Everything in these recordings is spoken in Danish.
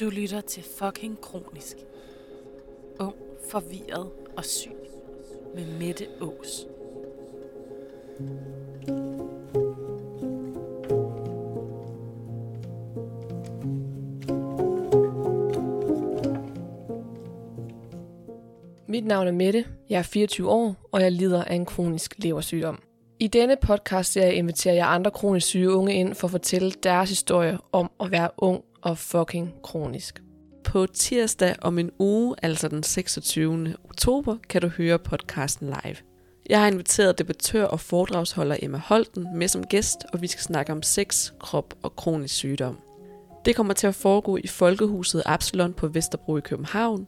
Du lytter til fucking kronisk. Ung, forvirret og syg. Med Mette Ås. Mit navn er Mette, jeg er 24 år, og jeg lider af en kronisk leversygdom. I denne podcast serie inviterer jeg andre kronisk syge unge ind for at fortælle deres historie om at være ung og fucking kronisk. På tirsdag om en uge, altså den 26. oktober, kan du høre podcasten live. Jeg har inviteret debattør og foredragsholder Emma Holten med som gæst, og vi skal snakke om sex, krop og kronisk sygdom. Det kommer til at foregå i Folkehuset Absalon på Vesterbro i København.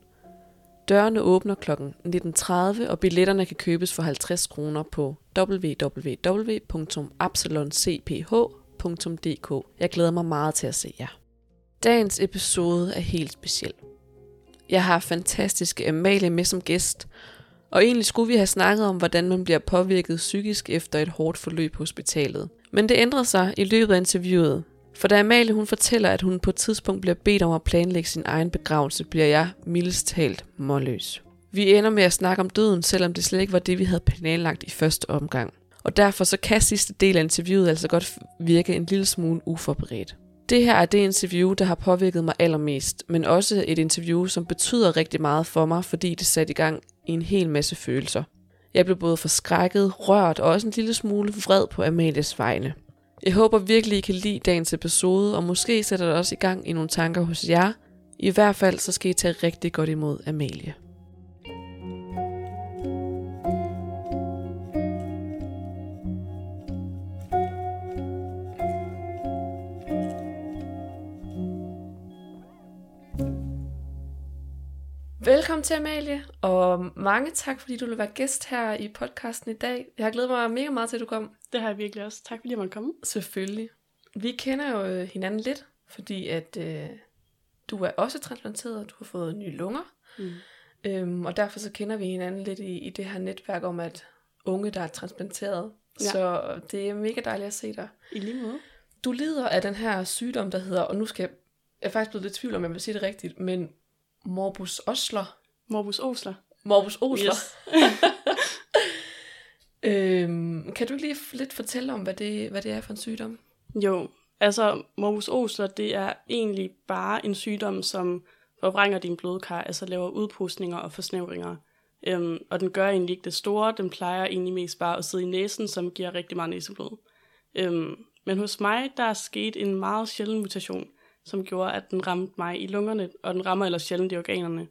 Dørene åbner kl. 19.30, og billetterne kan købes for 50 kroner på www.absaloncph.dk. Jeg glæder mig meget til at se jer. Dagens episode er helt speciel. Jeg har fantastiske Amalie med som gæst, og egentlig skulle vi have snakket om, hvordan man bliver påvirket psykisk efter et hårdt forløb på hospitalet. Men det ændrede sig i løbet af interviewet. For da Amalie hun fortæller, at hun på et tidspunkt bliver bedt om at planlægge sin egen begravelse, bliver jeg mildest talt målløs. Vi ender med at snakke om døden, selvom det slet ikke var det, vi havde planlagt i første omgang. Og derfor så kan sidste del af interviewet altså godt virke en lille smule uforberedt. Det her er det interview, der har påvirket mig allermest, men også et interview, som betyder rigtig meget for mig, fordi det satte i gang i en hel masse følelser. Jeg blev både forskrækket, rørt og også en lille smule vred på Amalies vegne. Jeg håber virkelig, I kan lide dagens episode, og måske sætter det også i gang i nogle tanker hos jer. I hvert fald så skal I tage rigtig godt imod Amalie. Velkommen til Amalie, og mange tak, fordi du vil være gæst her i podcasten i dag. Jeg har glædet mig mega meget til, at du kom. Det har jeg virkelig også. Tak fordi jeg måtte komme. Selvfølgelig. Vi kender jo øh, hinanden lidt, fordi at øh, du er også transplanteret, og du har fået nye lunger. Mm. Øhm, og derfor så kender vi hinanden lidt i, i det her netværk om, at unge, der er transplanteret. Ja. Så det er mega dejligt at se dig. I lige måde. Du lider af den her sygdom, der hedder, og nu skal jeg, jeg er faktisk blevet lidt i tvivl om, jeg vil sige det rigtigt, men morbus Osler. Morbus Osler. Morbus Osler. Yes. Øhm, kan du lige lidt fortælle om, hvad det, hvad det er for en sygdom? Jo, altså morbus Osler, det er egentlig bare en sygdom, som forvrænger din blodkar, altså laver udpustninger og forsnævringer. Øhm, og den gør egentlig ikke det store, den plejer egentlig mest bare at sidde i næsen, som giver rigtig meget næseblod. Øhm, men hos mig, der er sket en meget sjælden mutation, som gjorde, at den ramte mig i lungerne, og den rammer ellers sjældent i organerne.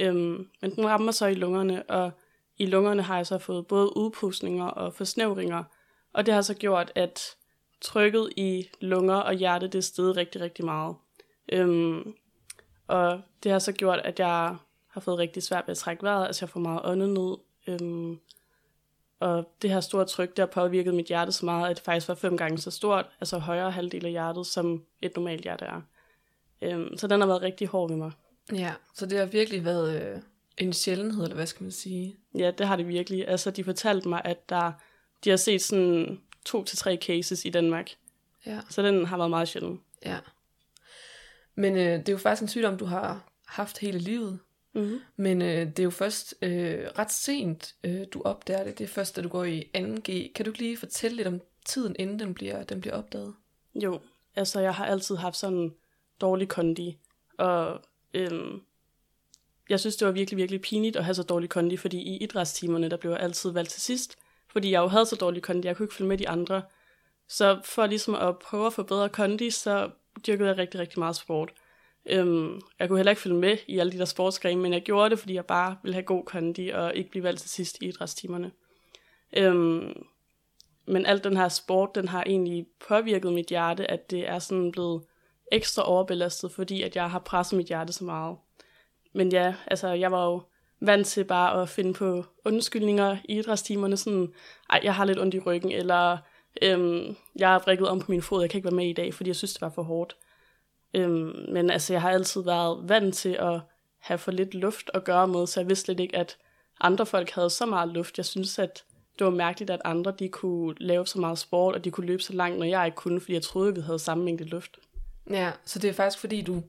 Øhm, men den rammer så i lungerne, og i lungerne har jeg så fået både udpustninger og forsnævringer, og det har så gjort, at trykket i lunger og hjerte, det er rigtig, rigtig meget. Øhm, og det har så gjort, at jeg har fået rigtig svært ved at trække vejret, altså jeg får meget åndenød. Øhm, og det her store tryk, det har påvirket mit hjerte så meget, at det faktisk var fem gange så stort, altså højere halvdel af hjertet, som et normalt hjerte er. Øhm, så den har været rigtig hård ved mig. Ja, så det har virkelig været øh, en sjældenhed, eller hvad skal man sige? Ja, det har det virkelig. Altså, de fortalte mig, at der, de har set sådan to til tre cases i Danmark. Ja, Så den har været meget sjælden. ja. Men øh, det er jo faktisk en sygdom, du har haft hele livet. Mm-hmm. Men øh, det er jo først øh, ret sent, øh, du opdager det. Det er først, da du går i 2G. Kan du lige fortælle lidt om tiden, inden den bliver, den bliver opdaget? Jo, altså jeg har altid haft sådan dårlig kondi, og øhm, jeg synes, det var virkelig, virkelig pinligt at have så dårlig kondi, fordi i idrætstimerne, der blev jeg altid valgt til sidst, fordi jeg jo havde så dårlig kondi, jeg kunne ikke følge med de andre. Så for ligesom at prøve at få bedre kondi, så dyrkede jeg rigtig, rigtig meget sport. Øhm, jeg kunne heller ikke følge med i alle de der sportsgrene, men jeg gjorde det, fordi jeg bare ville have god kondi og ikke blive valgt til sidst i idrætstimerne. Øhm, men alt den her sport, den har egentlig påvirket mit hjerte, at det er sådan blevet ekstra overbelastet, fordi at jeg har presset mit hjerte så meget. Men ja, altså jeg var jo vant til bare at finde på undskyldninger i idrætstimerne, sådan, ej, jeg har lidt ondt i ryggen, eller øhm, jeg har vrikket om på min fod, jeg kan ikke være med i dag, fordi jeg synes, det var for hårdt. Øhm, men altså, jeg har altid været vant til at have for lidt luft at gøre med, så jeg vidste slet ikke, at andre folk havde så meget luft. Jeg synes, at det var mærkeligt, at andre de kunne lave så meget sport, og de kunne løbe så langt, når jeg ikke kunne, fordi jeg troede, vi havde samme mængde luft. Ja, så det er faktisk fordi, du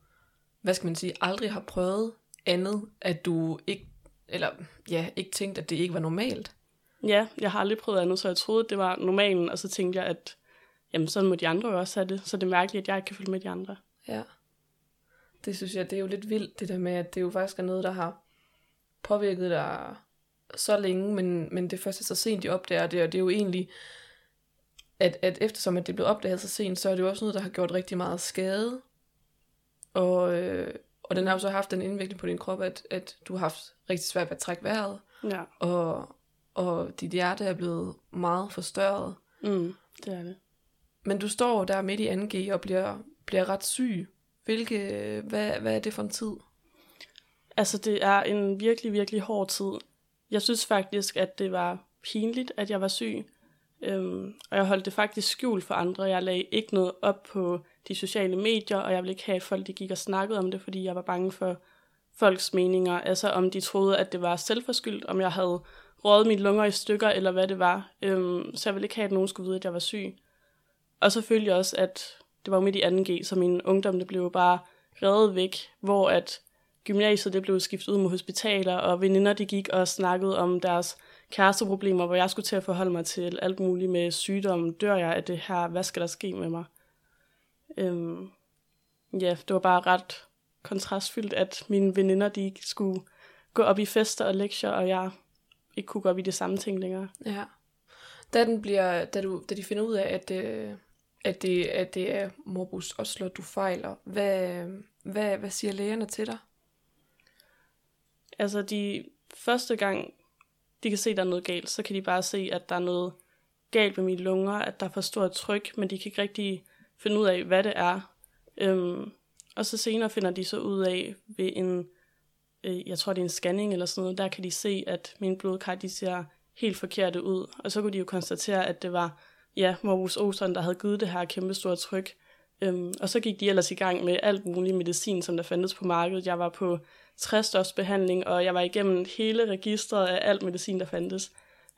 hvad skal man sige, aldrig har prøvet andet, at du ikke, eller ja, ikke tænkte, at det ikke var normalt? Ja, jeg har aldrig prøvet andet, så jeg troede, det var normalen, og så tænkte jeg, at jamen, sådan må de andre jo også have det, så det er mærkeligt, at jeg ikke kan følge med de andre. Ja. Det synes jeg, det er jo lidt vildt, det der med, at det jo faktisk er noget, der har påvirket dig så længe, men, men det først er så sent, de opdager det, og det er jo egentlig, at, at eftersom at det blevet opdaget så sent, så er det jo også noget, der har gjort rigtig meget skade. Og, øh, og den har jo så haft den indvikling på din krop, at, at du har haft rigtig svært ved at trække vejret, Ja, og, og dit hjerte er blevet meget forstørret. mm, det er det. Men du står der midt i 2G og bliver, bliver ret syg. Hvilke, hvad, hvad er det for en tid? Altså, det er en virkelig, virkelig hård tid. Jeg synes faktisk, at det var pinligt, at jeg var syg. Øhm, og jeg holdt det faktisk skjult for andre. Jeg lagde ikke noget op på de sociale medier, og jeg ville ikke have, at folk de gik og snakkede om det, fordi jeg var bange for folks meninger. Altså, om de troede, at det var selvforskyldt, om jeg havde rådet mine lunger i stykker, eller hvad det var. Øhm, så jeg ville ikke have, at nogen skulle vide, at jeg var syg. Og så følte jeg også, at det var jo midt i 2G, så min ungdom det blev jo bare reddet væk, hvor at gymnasiet det blev skiftet ud med hospitaler, og veninder de gik og snakkede om deres kæresteproblemer, hvor jeg skulle til at forholde mig til alt muligt med sygdom. Dør jeg af det her? Hvad skal der ske med mig? Øhm, ja, det var bare ret kontrastfyldt, at mine veninder de skulle gå op i fester og lektier, og jeg ikke kunne gå op i det samme ting længere. Ja. Da, den bliver, da, du, da de finder ud af, at, øh, at, det, at det er morbus Osler, du fejler, hvad, hvad, hvad siger lægerne til dig? Altså, de første gang, de kan se, at der er noget galt, så kan de bare se, at der er noget galt med mine lunger, at der er for stort tryk, men de kan ikke rigtig finde ud af, hvad det er. Øhm, og så senere finder de så ud af ved en, øh, jeg tror det er en scanning eller sådan noget, der kan de se, at mine blodkar, de ser helt forkerte ud. Og så kunne de jo konstatere, at det var, ja, Morbus Ozon, der havde givet det her kæmpe store tryk. Øhm, og så gik de ellers i gang med alt mulig medicin, som der fandtes på markedet. Jeg var på 60 behandling, og jeg var igennem hele registret af alt medicin, der fandtes.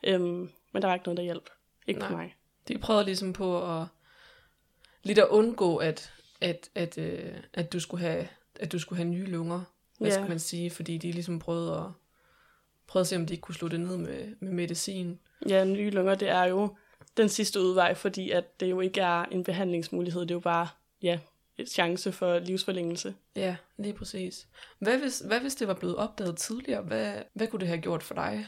Øhm, men der var ikke noget, der hjalp. Ikke Nej. på mig. De prøvede ligesom på at lidt at undgå, at, at, at, øh, at, du skulle have, at du skulle have nye lunger, hvad Ja. skal man sige, fordi de ligesom prøvede at, prøvede at se, om de ikke kunne slå det ned med, med medicin. Ja, nye lunger, det er jo den sidste udvej, fordi at det jo ikke er en behandlingsmulighed, det er jo bare, ja, et chance for livsforlængelse. Ja, lige præcis. Hvad hvis, hvad hvis det var blevet opdaget tidligere? Hvad, hvad kunne det have gjort for dig?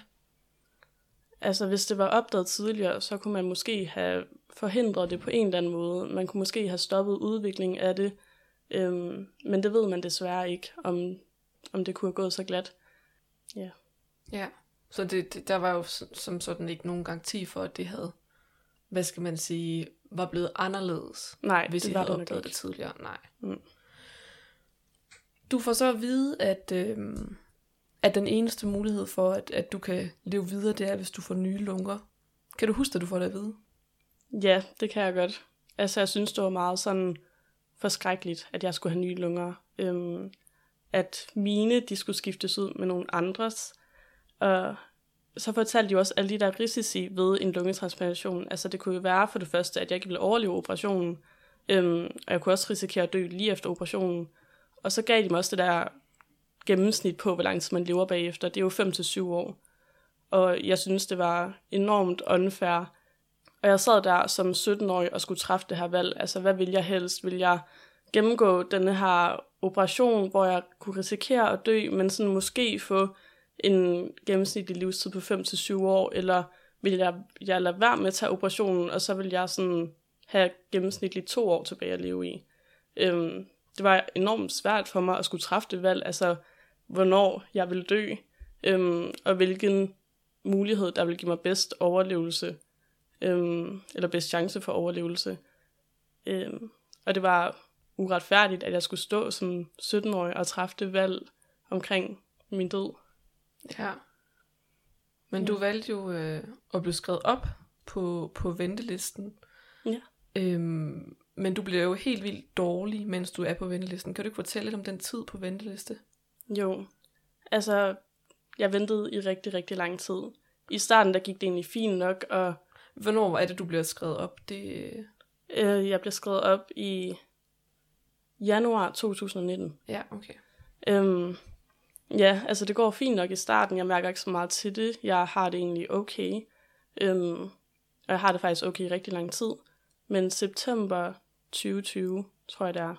Altså, hvis det var opdaget tidligere, så kunne man måske have forhindret det på en eller anden måde. Man kunne måske have stoppet udviklingen af det, øhm, men det ved man desværre ikke, om, om det kunne have gået så glat. Ja. Ja. Så det, det, der var jo som sådan ikke nogen garanti for, at det havde, hvad skal man sige, var blevet anderledes, Nej, hvis det I var havde opdaget det tidligere. Nej. Mm. Du får så at vide, at, øh, at den eneste mulighed for, at, at du kan leve videre, det er, hvis du får nye lunger. Kan du huske, at du får det at vide? Ja, det kan jeg godt. Altså, jeg synes, det var meget sådan forskrækkeligt, at jeg skulle have nye lunger. Øhm, at mine, de skulle skiftes ud med nogle andres. Og så fortalte de også alle de der risici ved en lungetransplantation. Altså, det kunne jo være for det første, at jeg ikke ville overleve operationen. Øhm, og jeg kunne også risikere at dø lige efter operationen. Og så gav de mig også det der gennemsnit på, hvor lang tid man lever bagefter. Det er jo 5 til syv år. Og jeg synes, det var enormt unfair, og jeg sad der som 17-årig og skulle træffe det her valg. Altså, hvad vil jeg helst? Vil jeg gennemgå denne her operation, hvor jeg kunne risikere at dø, men sådan måske få en gennemsnitlig livstid på 5 til 7 år, eller vil jeg, jeg lade være med at tage operationen, og så vil jeg sådan have gennemsnitligt to år tilbage at leve i. Øhm, det var enormt svært for mig at skulle træffe det valg, altså hvornår jeg vil dø, øhm, og hvilken mulighed, der vil give mig bedst overlevelse øhm, eller bedst chance for overlevelse. Øhm, og det var uretfærdigt, at jeg skulle stå som 17-årig og træffe det valg omkring min død. Ja. Men du valgte jo øh, at blive skrevet op på, på ventelisten. Ja. Øhm, men du bliver jo helt vildt dårlig, mens du er på ventelisten. Kan du ikke fortælle lidt om den tid på venteliste? Jo, altså, jeg ventede i rigtig, rigtig lang tid. I starten, der gik det egentlig fint nok, og Hvornår er det, du bliver skrevet op? Det, øh, jeg blev skrevet op i januar 2019. Ja, okay. Øhm, ja, altså det går fint nok i starten. Jeg mærker ikke så meget til det. Jeg har det egentlig okay. Øhm, og jeg har det faktisk okay i rigtig lang tid. Men september 2020, tror jeg det er,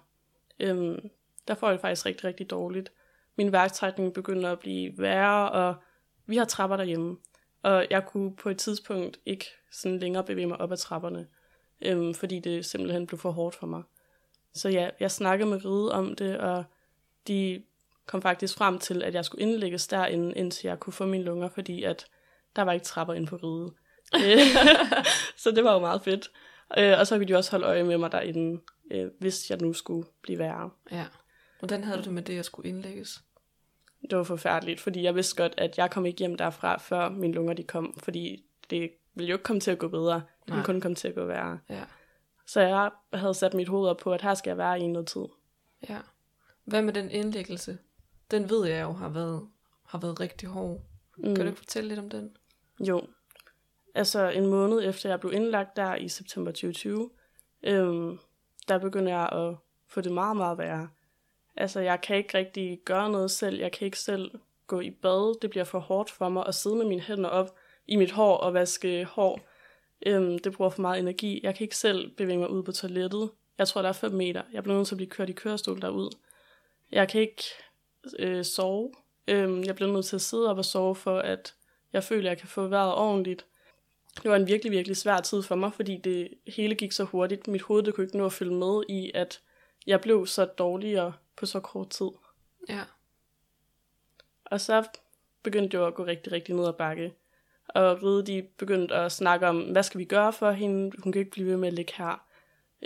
øhm, der får jeg det faktisk rigtig, rigtig dårligt. Min værktrækning begynder at blive værre, og vi har trapper derhjemme. Og jeg kunne på et tidspunkt ikke sådan længere bevæge mig op ad trapperne, øhm, fordi det simpelthen blev for hårdt for mig. Så ja, jeg snakkede med Ride om det, og de kom faktisk frem til, at jeg skulle indlægges derinde, indtil jeg kunne få mine lunger, fordi at der var ikke trapper ind på Ride. så det var jo meget fedt. Øh, og så kunne de også holde øje med mig derinde, øh, hvis jeg nu skulle blive værre. Ja. Hvordan havde du det med det, at skulle indlægges? Det var forfærdeligt, fordi jeg vidste godt, at jeg kom ikke hjem derfra, før mine lunger de kom, fordi det ville jo ikke komme til at gå bedre. Det ville kun komme til at gå værre. Ja. Så jeg havde sat mit hoved op på, at her skal jeg være i noget tid. Ja. Hvad med den indlæggelse? Den ved jeg jo har været, har været rigtig hård. Mm. Kan du ikke fortælle lidt om den? Jo. Altså en måned efter jeg blev indlagt der i september 2020, øhm, der begyndte jeg at få det meget, meget værre. Altså jeg kan ikke rigtig gøre noget selv. Jeg kan ikke selv gå i bad. Det bliver for hårdt for mig at sidde med mine hænder op i mit hår og vaske hår. Øhm, det bruger for meget energi. Jeg kan ikke selv bevæge mig ud på toilettet. Jeg tror, der er 5 meter. Jeg bliver nødt til at blive kørt i kørestol derud. Jeg kan ikke øh, sove. Øhm, jeg bliver nødt til at sidde op og sove for, at jeg føler, at jeg kan få vejret ordentligt. Det var en virkelig, virkelig svær tid for mig, fordi det hele gik så hurtigt. Mit hoved det kunne ikke nå at følge med i, at jeg blev så dårligere på så kort tid. Ja. Og så begyndte det jo at gå rigtig, rigtig ned ad bakke. Og Ride, de begyndte at snakke om, hvad skal vi gøre for hende? Hun kan ikke blive ved med at ligge her.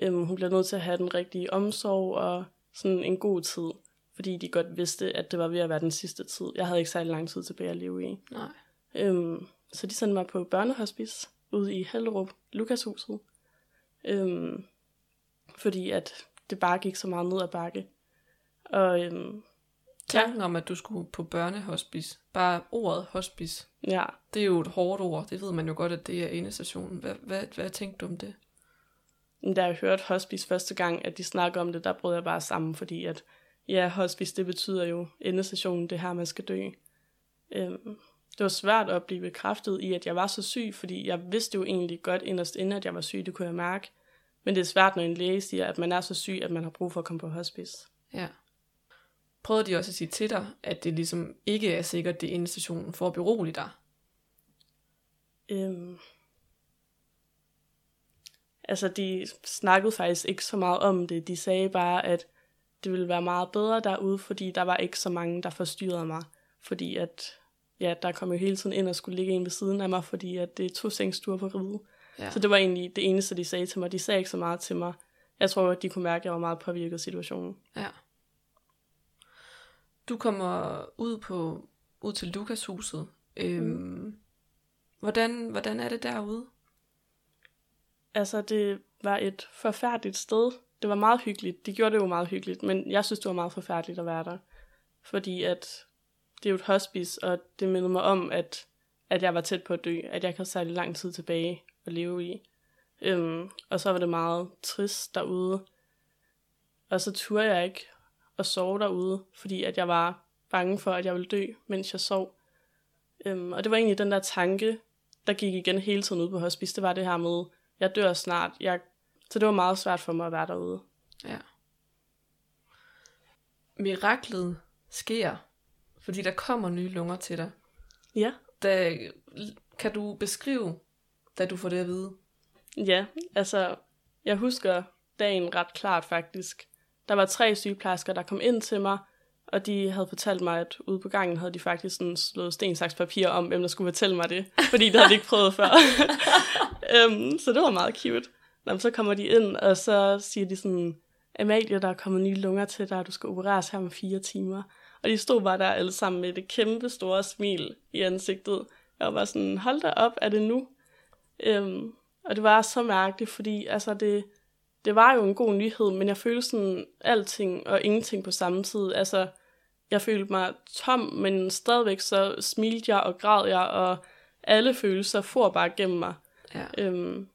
Øhm, hun bliver nødt til at have den rigtige omsorg og sådan en god tid. Fordi de godt vidste, at det var ved at være den sidste tid. Jeg havde ikke særlig lang tid tilbage at leve i. Nej. Øhm, så de sendte mig på børnehospice ude i Hellerup, Lukashuset. Øhm, fordi at det bare gik så meget ned ad bakke. Og øhm, Tanken om, at du skulle på børnehospice, bare ordet hospice, ja, det er jo et hårdt ord. Det ved man jo godt, at det er endestationen. Hvad, hvad, hvad tænkte du om det? Da jeg hørte hospice første gang, at de snakkede om det, der brød jeg bare sammen, fordi at, ja, hospice, det betyder jo endestationen, det her, man skal dø. Øhm, det var svært at blive bekræftet i, at jeg var så syg, fordi jeg vidste jo egentlig godt inderst inde, at jeg var syg, det kunne jeg mærke. Men det er svært, når en læge siger, at man er så syg, at man har brug for at komme på hospice. Ja. Prøvede de også at sige til dig, at det ligesom ikke er sikkert, det er endestationen for at berolige dig? Øhm, altså, de snakkede faktisk ikke så meget om det. De sagde bare, at det ville være meget bedre derude, fordi der var ikke så mange, der forstyrrede mig. Fordi at, ja, der kom jo hele tiden ind og skulle ligge en ved siden af mig, fordi at det er to sengstuer på ride. Ja. Så det var egentlig det eneste, de sagde til mig. De sagde ikke så meget til mig. Jeg tror, at de kunne mærke, at jeg var meget påvirket af situationen. ja. Du kommer ud på ud til Lukashuset. Øhm, mm. hvordan, hvordan er det derude? Altså, det var et forfærdeligt sted. Det var meget hyggeligt. De gjorde det jo meget hyggeligt, men jeg synes, det var meget forfærdeligt at være der. Fordi at det er jo et hospice, og det mindede mig om, at, at jeg var tæt på at dø. At jeg ikke havde særlig lang tid tilbage at leve i. Øhm, og så var det meget trist derude. Og så turde jeg ikke at sove derude, fordi at jeg var bange for, at jeg ville dø, mens jeg sov. Øhm, og det var egentlig den der tanke, der gik igen hele tiden ud på hospice. Det var det her med, jeg dør snart. Jeg... Så det var meget svært for mig at være derude. Ja. Miraklet sker, fordi der kommer nye lunger til dig. Ja. Da, kan du beskrive, da du får det at vide? Ja, altså, jeg husker dagen ret klart faktisk. Der var tre sygeplejersker, der kom ind til mig, og de havde fortalt mig, at ude på gangen havde de faktisk sådan slået sten, saks, papir om, hvem der skulle fortælle mig det, fordi det havde de ikke prøvet før. um, så det var meget cute. Nå, så kommer de ind, og så siger de sådan, Amalie, der er kommet nye lunger til dig, og du skal opereres her om fire timer. Og de stod bare der alle sammen med det kæmpe store smil i ansigtet. Jeg var sådan, hold da op, er det nu? Um, og det var så mærkeligt, fordi altså det, det var jo en god nyhed, men jeg følte sådan alting og ingenting på samme tid. Altså, jeg følte mig tom, men stadigvæk så smilte jeg og græd jeg, og alle følelser for bare gennem mig. Ja. Øhm,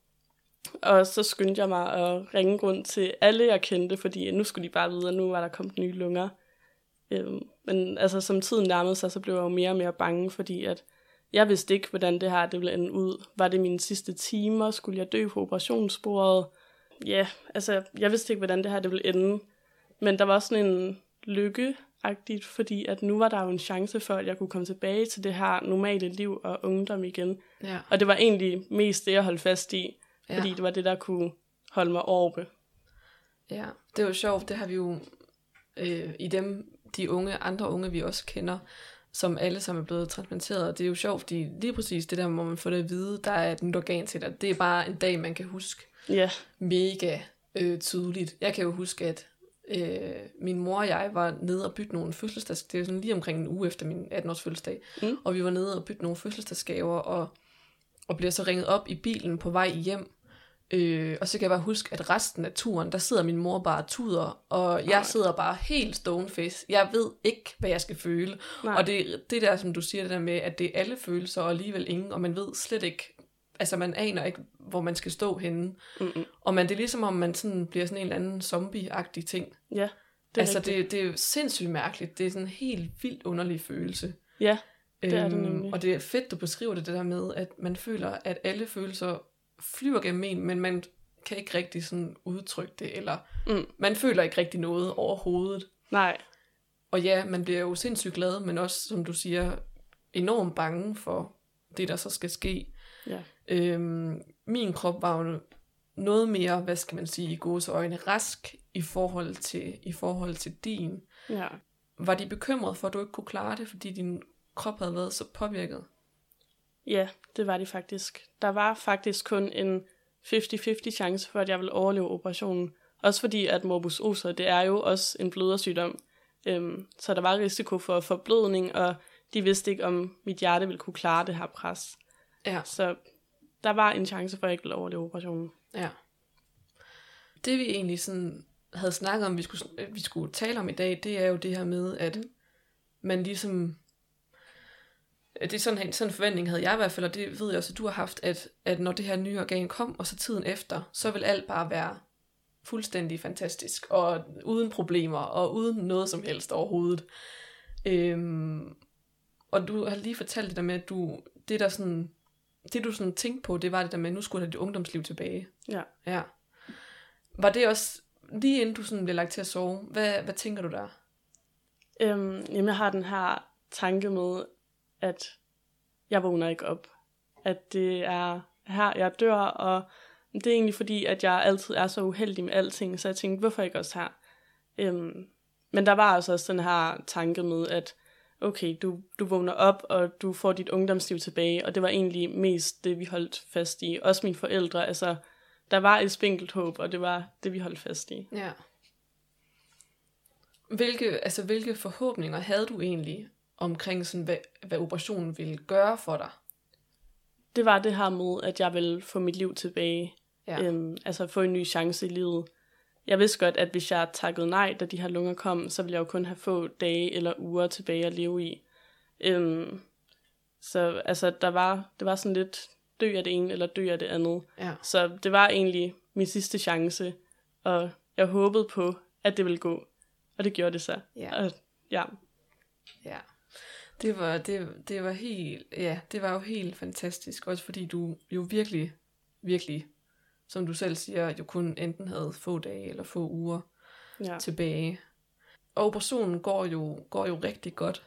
og så skyndte jeg mig at ringe rundt til alle, jeg kendte, fordi nu skulle de bare vide, at nu var der kommet nye lunger. Øhm, men altså, som tiden nærmede sig, så blev jeg jo mere og mere bange, fordi at jeg vidste ikke, hvordan det her det ville ende ud. Var det mine sidste timer? Skulle jeg dø på operationsbordet? Ja, altså, jeg vidste ikke, hvordan det her det ville ende. Men der var sådan en lykke agtigt, fordi at nu var der jo en chance for, at jeg kunne komme tilbage til det her normale liv og ungdom igen. Ja. Og det var egentlig mest det, jeg holdt fast i, Ja. fordi det var det, der kunne holde mig oppe. Ja, det er jo sjovt, det har vi jo øh, i dem, de unge, andre unge, vi også kender, som alle sammen er blevet transplanteret. Og det er jo sjovt, fordi lige præcis det der, hvor man får det at vide, der er et nyt organ til dig, det er bare en dag, man kan huske Ja, mega øh, tydeligt. Jeg kan jo huske, at øh, min mor og jeg var nede og bytte nogle fødselsdags... Det er sådan lige omkring en uge efter min 18-års fødselsdag. Mm. Og vi var nede og bytte nogle fødselsdagsgaver, og, og bliver så ringet op i bilen på vej hjem. Øh, og så kan jeg bare huske, at resten af turen, der sidder min mor bare og tuder, og jeg Nej. sidder bare helt stoneface. Jeg ved ikke, hvad jeg skal føle. nej. Og det, det der, som du siger, det der med, at det er alle følelser, og alligevel ingen, og man ved slet ikke, altså man aner ikke, hvor man skal stå henne. Mm-mm. Og man, det er ligesom, om man sådan bliver sådan en eller anden zombie-agtig ting. Ja, det er altså, rigtigt. det, det er sindssygt mærkeligt. Det er sådan en helt vildt underlig følelse. Ja, Det er det Øhm, nemlig. Og det er fedt, du beskriver det, det der med, at man føler, at alle følelser flyver gennem en, men man kan ikke rigtig sådan udtrykke det, eller Mm. man føler ikke rigtig noget overhovedet. nej. Og ja, man bliver jo sindssygt glad, men også, som du siger, enormt bange for det, der så skal ske. Ja. Øhm, min krop var jo noget mere, hvad skal man sige, i gode øjne, rask i forhold til, i forhold til din. Ja. Var de bekymret for, at du ikke kunne klare det, fordi din krop havde været så påvirket? Ja, det var de faktisk. Der var faktisk kun en 50-50 chance for, at jeg ville overleve operationen. Også fordi, at morbus oser, det er jo også en blødersygdom. Øhm, så der var risiko for forblødning, og de vidste ikke, om mit hjerte ville kunne klare det her pres. Ja. Så der var en chance for, at jeg ikke ville overleve operationen. Ja. Det vi egentlig sådan havde snakket om, vi skulle, vi skulle tale om i dag, det er jo det her med, at man ligesom... Det er sådan, en- sådan en forventning havde jeg i hvert fald, og det ved jeg også, at du har haft, at, at når det her nye organ kom, og så tiden efter, så vil alt bare være fuldstændig fantastisk, og uden problemer, og uden noget som helst overhovedet. Øhm, og du har lige fortalt det der med, at du, det der sådan, det du sådan tænkte på, det var det der med, at nu skulle du have dit ungdomsliv tilbage. Ja. Ja. Var det også, lige inden du sådan blev lagt til at sove, hvad, hvad tænker du der? Øhm, jamen, jeg har den her tanke med, at jeg vågner ikke op. At det er her, jeg dør, og det er egentlig fordi, at jeg altid er så uheldig med alting, så jeg tænkte, hvorfor ikke også her? Øhm, men der var altså også den her tanke med, at okay, du, du vågner op, og du får dit ungdomsliv tilbage, og det var egentlig mest det, vi holdt fast i. Også mine forældre, altså, der var et spinkelt håb, og det var det, vi holdt fast i. Ja. Hvilke, altså, hvilke forhåbninger havde du egentlig omkring, sådan, hvad, hvad operationen ville gøre for dig? det var det her med, at jeg ville få mit liv tilbage. Ja. Øhm, altså få en ny chance i livet. Jeg vidste godt, at hvis jeg takkede nej, da de her lunger kom, så ville jeg jo kun have få dage eller uger tilbage at leve i. Øhm, så altså, der var, det var sådan lidt, dø af det ene, eller dø af det andet. Ja. Så det var egentlig min sidste chance, og jeg håbede på, at det ville gå. Og det gjorde det så. Ja. Og, ja. Ja. Det var, det, det var helt, ja, det var jo helt fantastisk, også fordi du jo virkelig, virkelig, som du selv siger, jo kun enten havde få dage eller få uger ja. tilbage. Og operationen går jo, går jo rigtig godt.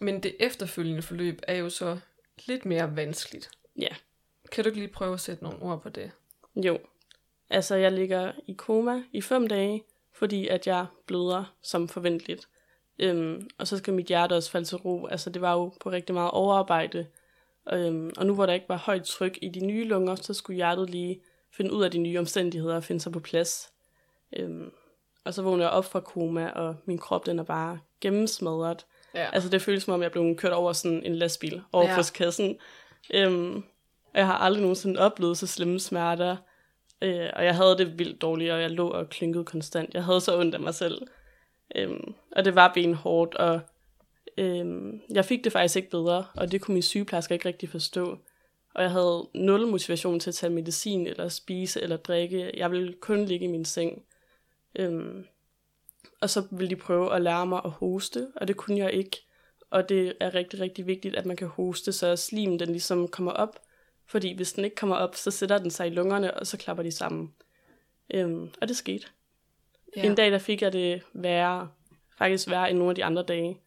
Men det efterfølgende forløb er jo så lidt mere vanskeligt. Ja. Kan du ikke lige prøve at sætte nogle ord på det? Jo. Altså, jeg ligger i koma i fem dage, fordi at jeg bløder som forventeligt. Øhm, og så skal mit hjerte også falde til ro. Altså, det var jo på rigtig meget overarbejde. Øhm, og nu hvor der ikke var højt tryk i de nye lunger, så skulle hjertet lige finde ud af de nye omstændigheder og finde sig på plads. Øhm, og så vågner jeg op fra koma, og min krop den er bare gennemsmadret. Ja. Altså det føles som om, jeg blev kørt over sådan en lastbil over Ja. kassen. Øhm, og jeg har aldrig nogensinde oplevet så slemme smerter. Øh, og jeg havde det vildt dårligt, og jeg lå og klynkede konstant. Jeg havde så ondt af mig selv. Øhm, og det var benhårdt, og øhm, jeg fik det faktisk ikke bedre, og det kunne min sygeplejerske ikke rigtig forstå. Og jeg havde nul motivation til at tage medicin, eller spise, eller drikke. Jeg ville kun ligge i min seng. Øhm, og så ville de prøve at lære mig at hoste, og det kunne jeg ikke. Og det er rigtig, rigtig vigtigt, at man kan hoste, så slimen den ligesom kommer op. Fordi hvis den ikke kommer op, så sætter den sig i lungerne, og så klapper de sammen. Øhm, og det skete. Ja. En dag, der fik jeg det værre, faktisk værre end nogle af de andre dage.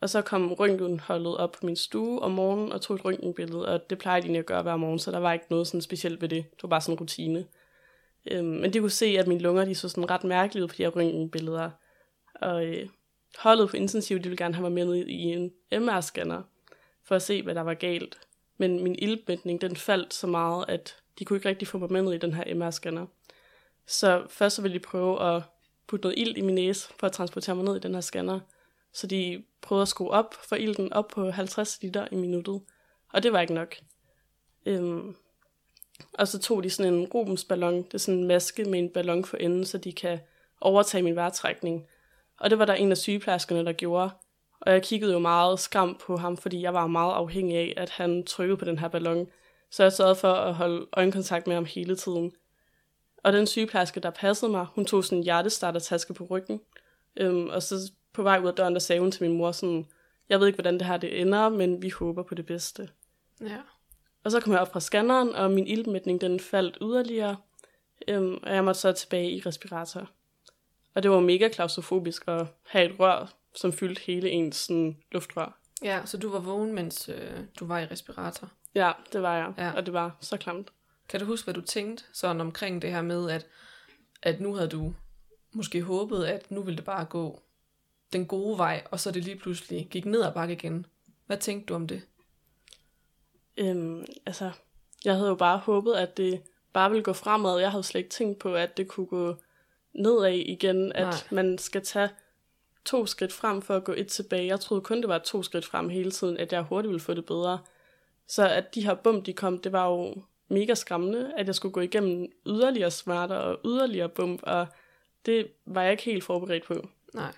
Og så kom røntgenholdet op på min stue om morgenen og tog et røntgenbillede, og det plejer de egentlig at gøre hver morgen, så der var ikke noget sådan specielt ved det. Det var bare sådan en rutine. Øhm, men de kunne se, at mine lunger de så sådan ret mærkelige ud på de her røntgenbilleder. Og øh, holdet på intensiv, de ville gerne have mig med i en MR-scanner, for at se, hvad der var galt. Men min ildmætning, den faldt så meget, at de kunne ikke rigtig få mig med i den her MR-scanner. Så først så ville de prøve at putte noget ild i min næse, for at transportere mig ned i den her scanner. Så de prøvede at skrue op for ilden op på 50 liter i minuttet. Og det var ikke nok. Øhm, og så tog de sådan en Rubensballon, det er sådan en maske med en ballon for enden, så de kan overtage min vejrtrækning. Og det var der en af sygeplejerskerne, der gjorde. Og jeg kiggede jo meget skam på ham, fordi jeg var meget afhængig af, at han trykkede på den her ballon. Så jeg sørgede for at holde øjenkontakt med ham hele tiden. Og den sygeplejerske, der passede mig, hun tog sådan en hjertestartertaske på ryggen. Øhm, og så på vej ud af døren, der sagde hun til min mor sådan, jeg ved ikke, hvordan det her det ender, men vi håber på det bedste. Ja. Og så kom jeg op fra scanneren, og min ildmætning den faldt yderligere, øhm, og jeg måtte så tilbage i respirator. Og det var mega klaustrofobisk at have et rør, som fyldte hele ens sådan, luftrør. Ja, så du var vågen, mens øh, du var i respirator. Ja, det var jeg, ja. og det var så klamt. Kan du huske, hvad du tænkte sådan omkring det her med, at, at nu havde du måske håbet, at nu ville det bare gå den gode vej, og så det lige pludselig gik ned ad bakke igen. Hvad tænkte du om det? Øhm, altså, jeg havde jo bare håbet, at det bare ville gå fremad. Jeg havde slet ikke tænkt på, at det kunne gå nedad igen, at Nej. man skal tage to skridt frem for at gå et tilbage. Jeg troede kun, det var to skridt frem hele tiden, at jeg hurtigt ville få det bedre. Så at de her bump, de kom, det var jo mega skræmmende, at jeg skulle gå igennem yderligere smerter og yderligere bump, og det var jeg ikke helt forberedt på. Nej.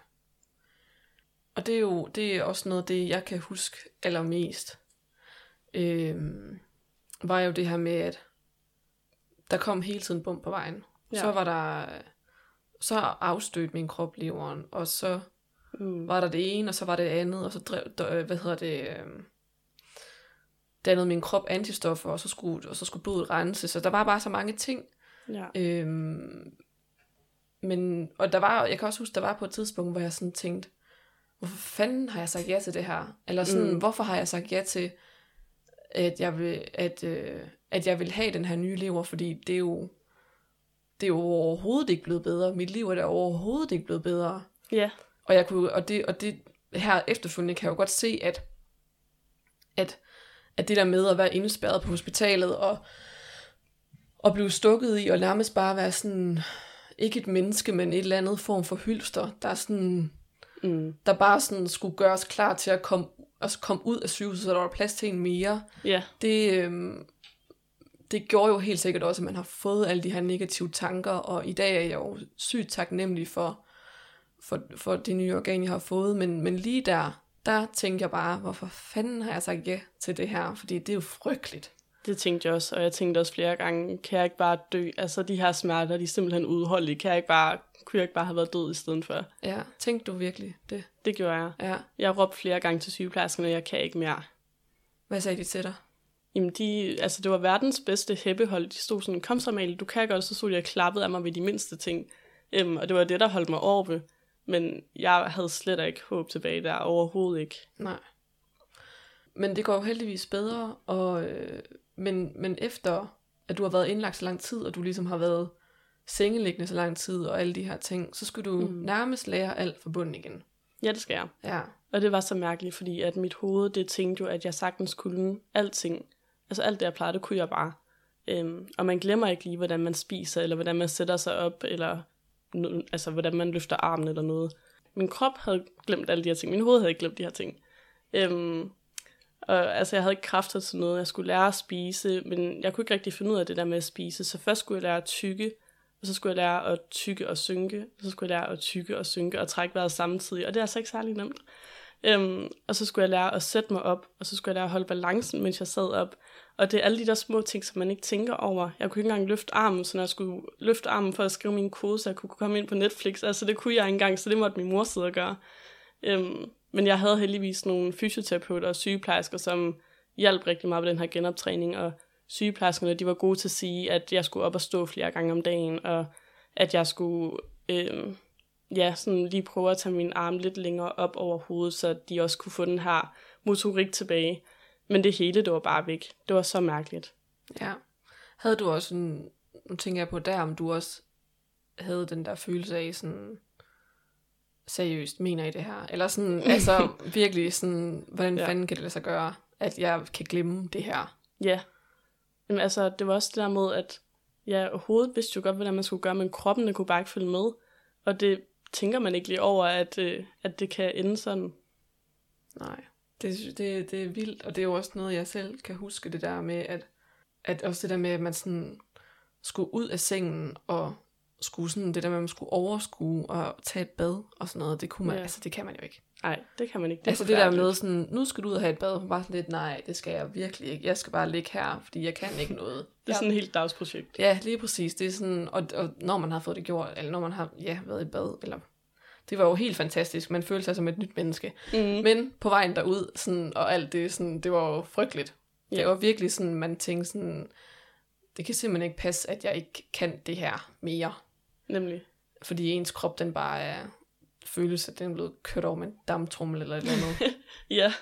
Og det er jo det er også noget af det, jeg kan huske allermest. Øhm, var jo det her med, at der kom hele tiden bump på vejen. Ja. Så var der så afstødte min krop leveren, og så Mm. var der det ene, og så var det andet, og så drev, der, hvad hedder det, øhm, dannede min krop antistoffer, og så skulle, og så skulle blodet rense, så der var bare så mange ting. Ja. Øhm, men, og der var, jeg kan også huske, der var på et tidspunkt, hvor jeg sådan tænkte, hvorfor fanden har jeg sagt ja til det her? Eller sådan, mm. Mm. hvorfor har jeg sagt ja til, at jeg vil, at, øh, at jeg vil have den her nye lever, fordi det er jo, det er jo overhovedet ikke blevet bedre. Mit liv er da overhovedet ikke blevet bedre. ja. Og jeg kunne, og det, og det her efterfølgende kan jeg jo godt se, at, at, at det der med at være indespærret på hospitalet, og, og blive stukket i, og nærmest bare være sådan, ikke et menneske, men et eller andet form for hylster, der er sådan, Mm. der bare sådan skulle gøres klar til at komme, at komme ud af sygehuset, så der var plads til en mere. Ja. Det, øhm, det gjorde jo helt sikkert også, at man har fået alle de her negative tanker, og i dag er jeg jo sygt taknemmelig for, for, for det nye organ, jeg har fået, men, men lige der, der tænkte jeg bare, hvorfor fanden har jeg sagt ja til det her, fordi det er jo frygteligt. Det tænkte jeg også, og jeg tænkte også flere gange, kan jeg ikke bare dø? Altså, de her smerter, de er simpelthen udholdelige. Kan jeg ikke bare, kunne jeg ikke bare have været død i stedet for? Ja, tænkte du virkelig det? Det gjorde jeg. Ja. Jeg råbte flere gange til sygeplejersken, at jeg kan ikke mere. Hvad sagde de til dig? Jamen, de, altså, det var verdens bedste hæppehold. De stod sådan, kom så Amalie, du kan godt, så stod de og klappede af mig ved de mindste ting. Um, og det var det, der holdt mig oppe. Men jeg havde slet ikke håb tilbage der, overhovedet ikke. Nej. Men det går jo heldigvis bedre, og, øh, men, men efter at du har været indlagt så lang tid, og du ligesom har været sengeliggende så lang tid, og alle de her ting, så skulle du mm. nærmest lære alt fra bunden igen. Ja, det skal jeg. Ja. Og det var så mærkeligt, fordi at mit hoved, det tænkte jo, at jeg sagtens kunne alting. Altså alt det, jeg plejede, det kunne jeg bare. Øhm, og man glemmer ikke lige, hvordan man spiser, eller hvordan man sætter sig op, eller altså, hvordan man løfter armen eller noget. Min krop havde glemt alle de her ting. Min hoved havde ikke glemt de her ting. Øhm, og altså, jeg havde ikke kræfter til noget. Jeg skulle lære at spise, men jeg kunne ikke rigtig finde ud af det der med at spise. Så først skulle jeg lære at tykke, og så skulle jeg lære at tykke og synke, og så skulle jeg lære at tykke og synke og trække vejret samtidig, og det er altså ikke særlig nemt. Øhm, og så skulle jeg lære at sætte mig op, og så skulle jeg lære at holde balancen, mens jeg sad op. Og det er alle de der små ting, som man ikke tænker over. Jeg kunne ikke engang løfte armen, så når jeg skulle løfte armen for at skrive min kode, så jeg kunne komme ind på Netflix. Altså det kunne jeg ikke engang, så det måtte min mor sidde og gøre. Øhm, men jeg havde heldigvis nogle fysioterapeuter og sygeplejersker, som hjalp rigtig meget med den her genoptræning, og sygeplejerskerne, de var gode til at sige, at jeg skulle op og stå flere gange om dagen, og at jeg skulle øhm, ja, sådan lige prøve at tage min arm lidt længere op over hovedet, så de også kunne få den her motorik tilbage. Men det hele, det var bare væk. Det var så mærkeligt. Ja. Havde du også en, nu tænker jeg på der, om du også havde den der følelse af sådan, seriøst, mener I det her? Eller sådan, altså virkelig sådan, hvordan Ja. fanden kan det lade sig gøre, at jeg kan glemme det her? Ja. Jamen altså, det var også det der med, at ja, hovedet vidste jo godt, hvordan man skulle gøre, men kroppen den kunne bare ikke følge med. Og det tænker man ikke lige over, at, øh, at det kan ende sådan. Nej, det, det, det er vildt, og det er jo også noget, jeg selv kan huske, det der med, at, at også det der med, at man sådan skulle ud af sengen, og skulle sådan, det der med, at man skulle overskue og tage et bad og sådan noget, det kunne man, Ja. altså det kan man jo ikke. Nej, det kan man ikke. Det altså det der med sådan, nu skal du ud og have et bad, bare sådan lidt, nej, det skal jeg virkelig ikke, jeg skal bare ligge her, fordi jeg kan ikke noget. Det er sådan et helt dagsprojekt. Ja, lige præcis. Det er sådan, og, og når man har fået det gjort, eller når man har ja, været i bad, eller det var jo helt fantastisk. Man følte sig som et nyt menneske. Mm. Men på vejen derud, sådan, og alt det, sådan, det var jo frygteligt. Ja. Det var virkelig sådan, man tænkte sådan, det kan simpelthen ikke passe, at jeg ikke kan det her mere. Nemlig. Fordi ens krop, den bare er, føles, at den er blevet kørt over med en damptrummel eller et eller andet. Ja.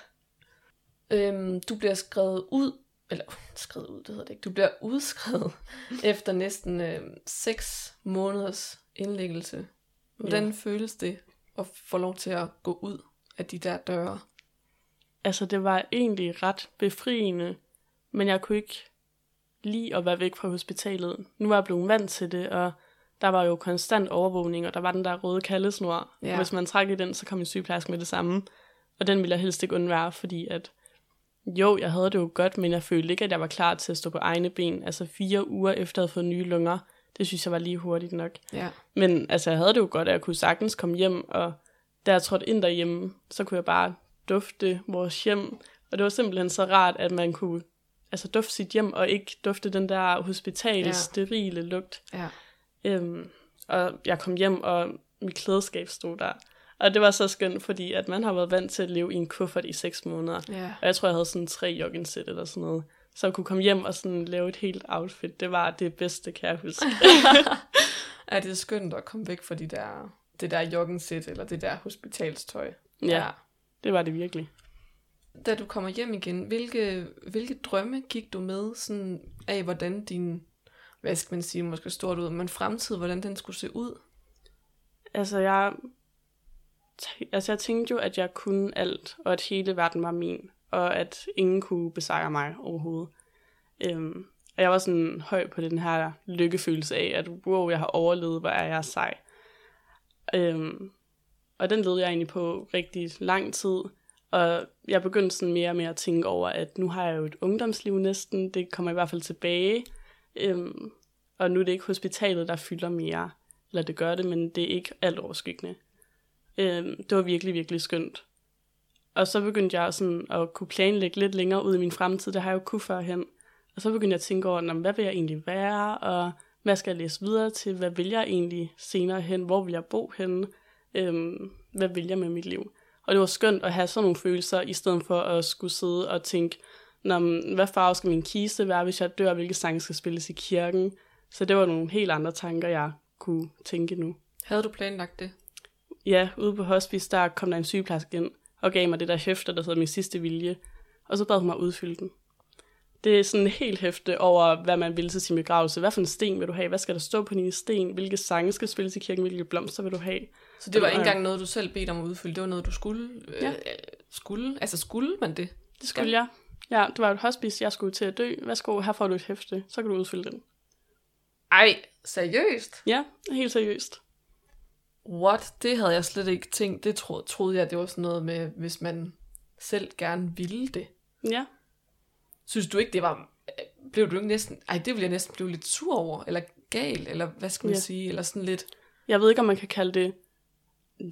Øhm, du bliver skrevet ud, eller skrevet ud, det hedder det ikke. Du bliver udskrevet efter næsten øh, 6 måneders indlæggelse. Hvordan Ja. føles det at få lov til at gå ud af de der døre? Altså, det var egentlig ret befriende, men jeg kunne ikke lide at være væk fra hospitalet. Nu var jeg blevet vant til det, og der var jo konstant overvågning, og der var den der røde kaldesnor. Ja. Og hvis man trak i den, så kom en sygeplejerske med det samme. Og den ville jeg helst ikke undvære, fordi at jo, jeg havde det jo godt, men jeg følte ikke, at jeg var klar til at stå på egne ben. Altså fire uger efter at have fået nye lunger, det synes jeg var lige hurtigt nok. Ja. Men altså, jeg havde det jo godt, at jeg kunne sagtens komme hjem, og da jeg trådte ind derhjemme, så kunne jeg bare dufte vores hjem. Og det var simpelthen så rart, at man kunne altså, dufte sit hjem, og ikke dufte den der hospitals Ja. sterile lugt. Ja. Øhm, og jeg kom hjem, og mit klædeskab stod der. Og det var så skønt, fordi at man har været vant til at leve i en kuffert i seks måneder. Ja. Og jeg tror, jeg havde sådan tre joggingsæt eller sådan noget. Så jeg kunne komme hjem og sådan lave et helt outfit. Det var det bedste, kan jeg huske. Er det skønt at komme væk fra de der, det der joggensæt, eller det der hospitalstøj? ja, det var det virkelig. Da du kommer hjem igen, hvilke, hvilke drømme gik du med sådan af, hvordan din, hvad skal man sige, måske stort ud, men fremtid, hvordan den skulle se ud? Altså, jeg, altså, jeg tænkte jo, at jeg kunne alt, og at hele verden var min, og at ingen kunne besejre mig overhovedet. Øhm, og jeg var sådan høj på den her lykkefølelse af, at wow, jeg har overlevet, hvor er jeg sej. Øhm, og den levede jeg egentlig på rigtig lang tid, og jeg begyndte sådan mere og mere at tænke over, at nu har jeg jo et ungdomsliv næsten, det kommer i hvert fald tilbage, øhm, og nu er det ikke hospitalet, der fylder mere, eller det gør det, men det er ikke alt overskyggende. Øhm, det var virkelig, virkelig skønt. Og så begyndte jeg sådan at kunne planlægge lidt længere ud i min fremtid, det har jeg jo kunne førhen. Og så begyndte jeg at tænke over, "Nå, men hvad vil jeg egentlig være, og hvad skal jeg læse videre til, hvad vil jeg egentlig senere hen, hvor vil jeg bo henne, øhm, hvad vil jeg med mit liv. Og det var skønt at have sådan nogle følelser, i stedet for at skulle sidde og tænke, Nå, hvad farve skal min kiste være, hvis jeg dør, hvilke sange skal spilles i kirken. Så det var nogle helt andre tanker, jeg kunne tænke nu. Havde du planlagt det? Ja, ude på hospice, der kom der en sygeplejerske ind og gav mig det der hæfte, der hedder min sidste vilje. Og så bad hun mig udfylde den. Det er sådan en helt hæfte over, hvad man vil til sin begravelse. Hvad for en sten vil du have? Hvad skal der stå på din sten? Hvilke sange skal spilles i kirken? Hvilke blomster vil du have? Så det var ikke engang noget, du selv bedte om at udfylde, det var noget, du skulle? Ja. Øh, skulle? Altså skulle man det? Det skulle jeg. Ja, det var et hospice, jeg skulle til at dø. Værsgo, her får du et hæfte. Så kan du udfylde den. Ej, seriøst? Ja, helt seriøst. What? Det havde jeg slet ikke tænkt. Det troede, troede jeg, det var sådan noget med, hvis man selv gerne ville det. Ja. Synes du ikke, det var... Blev du ikke næsten... Ej, det ville jeg næsten blive lidt sur over, eller gal, eller hvad skal man Ja. sige, eller sådan lidt... Jeg ved ikke, om man kan kalde det,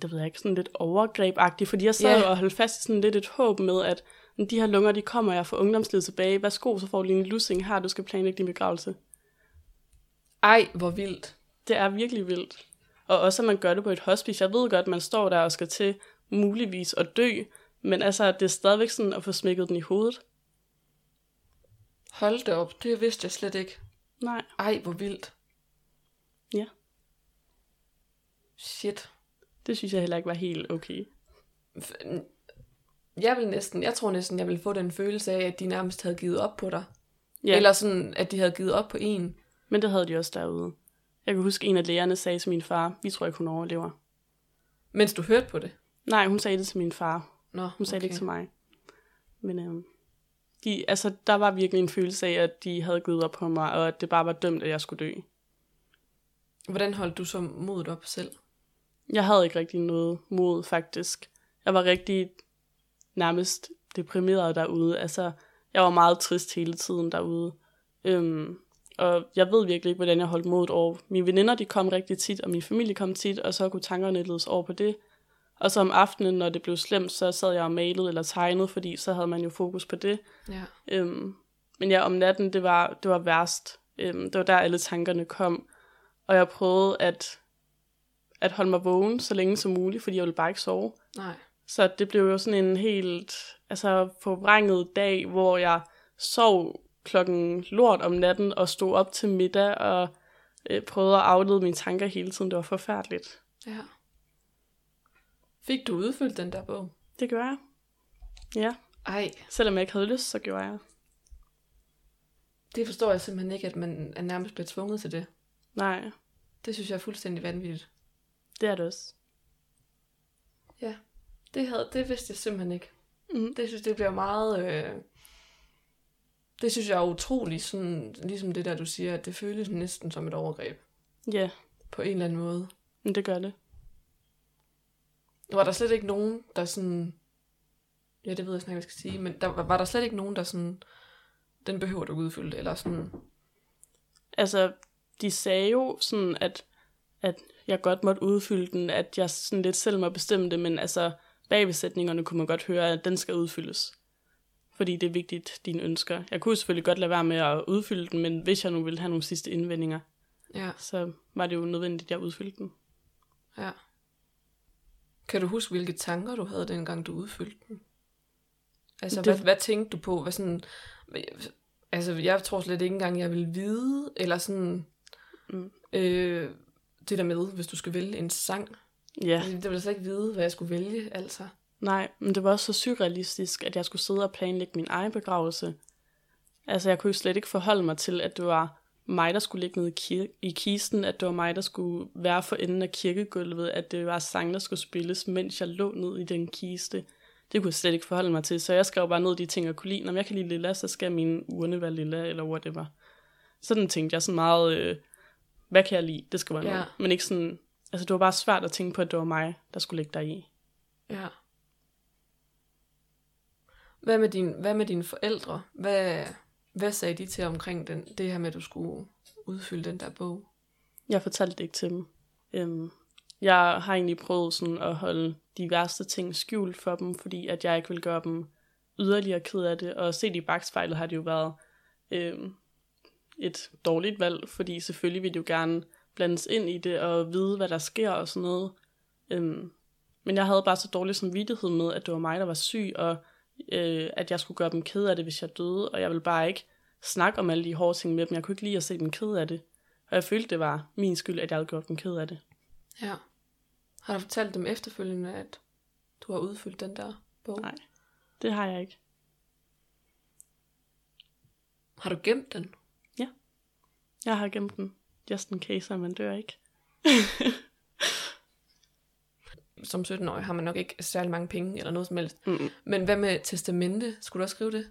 det ved jeg ikke, sådan lidt overgrebagtigt, fordi jeg sad yeah. og holdt fast i sådan lidt et håb med, at de her lunger, de kommer jeg fra ungdomslivet tilbage. Værsgo, så får du lige en lussing her, du skal planlægge din begravelse. Ej, hvor vildt. Det er virkelig vildt. Og også, at man gør det på et hospice. Jeg ved godt, at man står der og skal til muligvis at dø, men altså, det er stadigvæk sådan at få smækket den i hovedet. Hold det op, det vidste jeg slet ikke. Nej. Ej, hvor vildt. Ja. Shit. Det synes jeg heller ikke var helt okay. Jeg vil næsten, jeg tror næsten, jeg vil få den følelse af, at de nærmest havde givet op på dig. Ja, Eller sådan, at de havde givet op på en. men det havde de også derude. Jeg kan huske, en af lægerne sagde til min far, vi tror ikke, hun overlever. Mens du hørte på det. Nej, hun sagde det til min far. Nå, Hun sagde okay. det ikke til mig. Men øhm, de, altså, der var virkelig en følelse af, at de havde givet op på mig, og at det bare var dømt, at jeg skulle dø. Hvordan holdt du så modet op selv? Jeg havde ikke rigtig noget mod, faktisk. Jeg var rigtig nærmest deprimeret derude. Altså, jeg var meget trist hele tiden derude. Øhm, og jeg ved virkelig ikke, hvordan jeg holdt modet over. Mine veninder, de kom rigtig tit, og min familie kom tit, og så kunne tankerne ledes over på det. Og så om aftenen, når det blev slemt, så sad jeg og malede eller tegnede, fordi så havde man jo fokus på det. Ja. Øhm, men ja, om natten, det var, det var værst. Øhm, det var der, alle tankerne kom. Og jeg prøvede at, at holde mig vågen så længe som muligt, fordi jeg ville bare ikke sove. Nej. Så det blev jo sådan en helt altså, forvrænget dag, hvor jeg sov klokken lort om natten og stod op til middag og øh, prøvede at aflede mine tanker hele tiden. Det var forfærdeligt. Ja. Fik du udfyldt den der bog? Det gjorde jeg. Ja, Ej, selvom jeg ikke havde lyst, så gjorde jeg. det forstår jeg simpelthen ikke, at man er nærmest bliver tvunget til det. Nej, Det synes jeg er fuldstændig vanvittigt. det er det også. Det, havde, det vidste jeg simpelthen ikke. Mm. Det synes det bliver meget... Øh... Det synes jeg er utroligt, sådan, ligesom det der, du siger, at det føles næsten som et overgreb. Ja, På en eller anden måde. men det gør det. Var der slet ikke nogen, der sådan... Ja, det ved jeg snart, hvad jeg skal sige. Men der, var der slet ikke nogen, der sådan... Den behøver du udfylde, eller sådan... Altså, de sagde jo sådan, at, at jeg godt måtte udfylde den, at jeg sådan lidt selv må bestemme det, men altså, bagbesætningerne kunne man godt høre, at den skal udfyldes. Fordi det er vigtigt, dine ønsker. Jeg kunne selvfølgelig godt lade være med at udfylde den, men hvis jeg nu ville have nogle sidste indvendinger, Ja, så var det jo nødvendigt, at jeg udfyldte den. ja. Kan du huske, hvilke tanker du havde, dengang du udfyldte den? Altså, Det- hvad, hvad tænkte du på? Hvad sådan... Altså, jeg tror slet ikke engang, jeg vil vide, eller sådan... Mm. Øh, det der med, hvis du skal vælge en sang. Ja, Det ville jeg slet ikke vide, hvad jeg skulle vælge, altså. Nej, men det var også så surrealistisk, at jeg skulle sidde og planlægge min egen begravelse. Altså, jeg kunne jo slet ikke forholde mig til, at det var mig, der skulle ligge nede i, kisten, at det var mig, der skulle være for enden af kirkegulvet, at det var sang, der skulle spilles, mens jeg lå ned i den kiste. Det kunne jeg slet ikke forholde mig til, så jeg skrev bare ned de ting, jeg kunne lide. Når jeg kan lide lilla, så skal min urne være lilla, eller whatever. Sådan tænkte jeg sådan meget, øh, hvad kan jeg lide? Det skal være Ja. noget. Men ikke sådan, altså det var bare svært at tænke på, at det var mig, der skulle ligge der i. Ja. Hvad med, din, hvad med dine forældre? Hvad, hvad sagde de til omkring den, det her med, at du skulle udfylde den der bog? Jeg fortalte det ikke til dem. Øhm, jeg har egentlig prøvet sådan at holde de værste ting skjult for dem, fordi at jeg ikke vil gøre dem yderligere ked af det. Og set i bagspejlet har det jo været øhm, et dårligt valg, fordi selvfølgelig vil de jo gerne blandes ind i det og vide, hvad der sker og sådan noget. Øhm, men jeg havde bare så dårlig samvittighed med, at det var mig, der var syg, og øh, at jeg skulle gøre dem ked af det, hvis jeg døde, og jeg ville bare ikke snakke om alle de hårde ting med dem. Jeg kunne ikke lide at se dem ked af det. Og jeg følte, det var min skyld, at jeg havde gjort dem ked af det. Ja. Har du fortalt dem efterfølgende, at du har udfyldt den der bog? Nej. Det har jeg ikke. Har du gemt den? Jeg har gemt den. Just in case, at man dør ikke. Som 17-årig har man nok ikke særlig mange penge eller noget som helst. Mm. Men hvad med testamente? Skulle du også skrive det?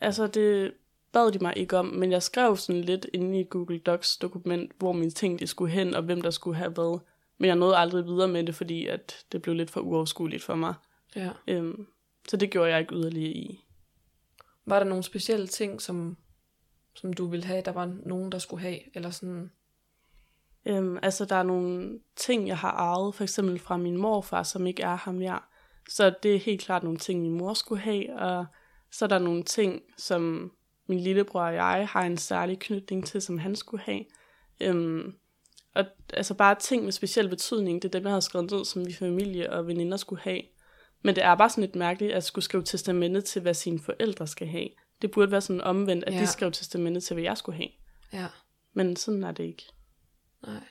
Altså, det bad de mig ikke om, men jeg skrev sådan lidt inde i Google Docs dokument, hvor mine ting de skulle hen, og hvem der skulle have hvad. Men jeg nåede aldrig videre med det, fordi at det blev lidt for uoverskueligt for mig. Ja. Øhm, så det gjorde jeg ikke yderligere i. Var der nogle specielle ting, som, som du ville have, der var nogen, der skulle have? Eller sådan... Øhm, altså, der er nogle ting, jeg har arvet, for eksempel fra min morfar, som ikke er ham mere. Så det er helt klart nogle ting, min mor skulle have, og så er der nogle ting, som min lillebror og jeg har en særlig knytning til, som han skulle have. Øhm, og altså bare ting med speciel betydning, det er dem, jeg har skrevet ned, som vi familie og veninder skulle have. Men det er bare sådan lidt mærkeligt, at skulle skrive testamente til, hvad sine forældre skal have. Det burde være sådan omvendt, at ja. Ja. de skrev testamente til, hvad jeg skulle have. Ja. Men sådan er det ikke. Nej.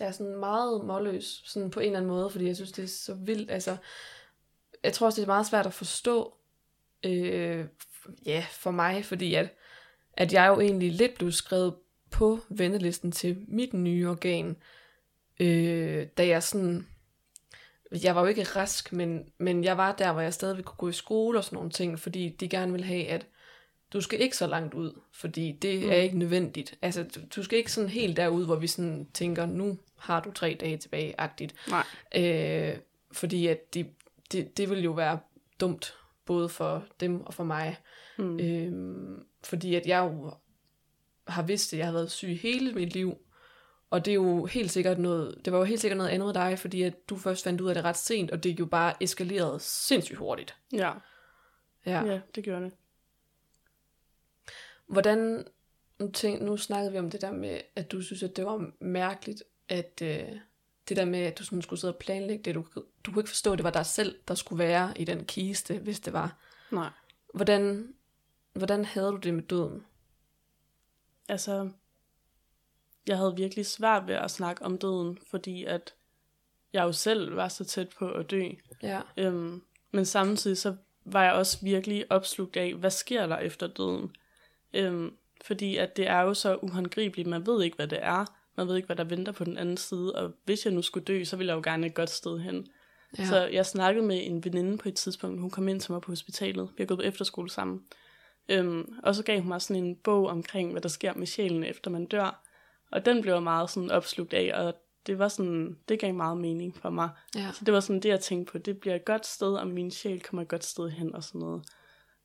Jeg er sådan meget målløs, sådan på en eller anden måde, fordi jeg synes, det er så vildt. Altså, jeg tror også, det er meget svært at forstå, øh, ja, for mig, fordi at, at jeg jo egentlig lidt blev skrevet på ventelisten til mit nye organ, øh, da jeg sådan, jeg var jo ikke rask, men, men jeg var der, hvor jeg stadigvæk kunne gå i skole og sådan nogle ting, fordi de gerne ville have, at du skal ikke så langt ud, fordi det mm. er ikke nødvendigt. Altså, du, du skal ikke sådan helt derud, hvor vi sådan tænker, nu har du tre dage tilbage-agtigt. Nej. Øh, fordi at de, det, det vil jo være dumt, både for dem og for mig. Mm. Øh, fordi at jeg jo har vidst, at jeg har været syg hele mit liv. Og det er jo helt sikkert noget, det var jo helt sikkert noget andet af dig, fordi at du først fandt ud af det ret sent, og det er jo bare eskaleret sindssygt hurtigt. Ja. Ja. ja, det gjorde det. Hvordan, nu, tænk, nu snakkede vi om det der med, at du synes, at det var mærkeligt, at øh, det der med, at du sådan skulle sidde og planlægge det, du, du kunne ikke forstå, at det var dig selv, der skulle være i den kiste, hvis det var. Nej. Hvordan, hvordan havde du det med døden? Altså, jeg havde virkelig svært ved at snakke om døden, fordi at jeg jo selv var så tæt på at dø. Ja. Øhm, men samtidig så var jeg også virkelig opslugt af, hvad sker der efter døden? Øhm, fordi at det er jo så uhåndgribeligt, man ved ikke, hvad det er. Man ved ikke, hvad der venter på den anden side, og hvis jeg nu skulle dø, så ville jeg jo gerne et godt sted hen. Ja. Så jeg snakkede med en veninde på et tidspunkt, hun kom ind til mig på hospitalet. Vi har gået på efterskole sammen. Øhm, og så gav hun mig sådan en bog omkring, hvad der sker med sjælen, efter man dør. Og den blev jeg meget sådan opslugt af, og det var sådan, det gav meget mening for mig. ja. Så det var sådan det, jeg tænkte på. Det bliver et godt sted, og min sjæl kommer et godt sted hen og sådan noget.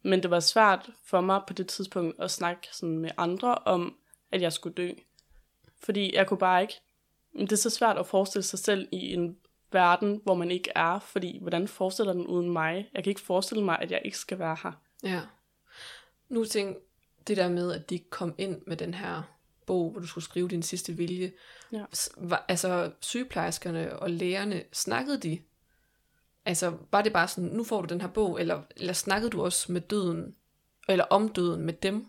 Men det var svært for mig på det tidspunkt at snakke sådan med andre om, at jeg skulle dø. Fordi jeg kunne bare ikke... Det er så svært at forestille sig selv i en verden, hvor man ikke er. Fordi hvordan forestiller den uden mig? Jeg kan ikke forestille mig, at jeg ikke skal være her. Ja. Nu tænk det der med, at de kom ind med den her bog, hvor du skulle skrive din sidste vilje. Ja. Var, altså sygeplejerskerne og lægerne, snakkede de? Altså var det bare sådan, nu får du den her bog, eller, eller snakkede du også med døden, eller om døden med dem?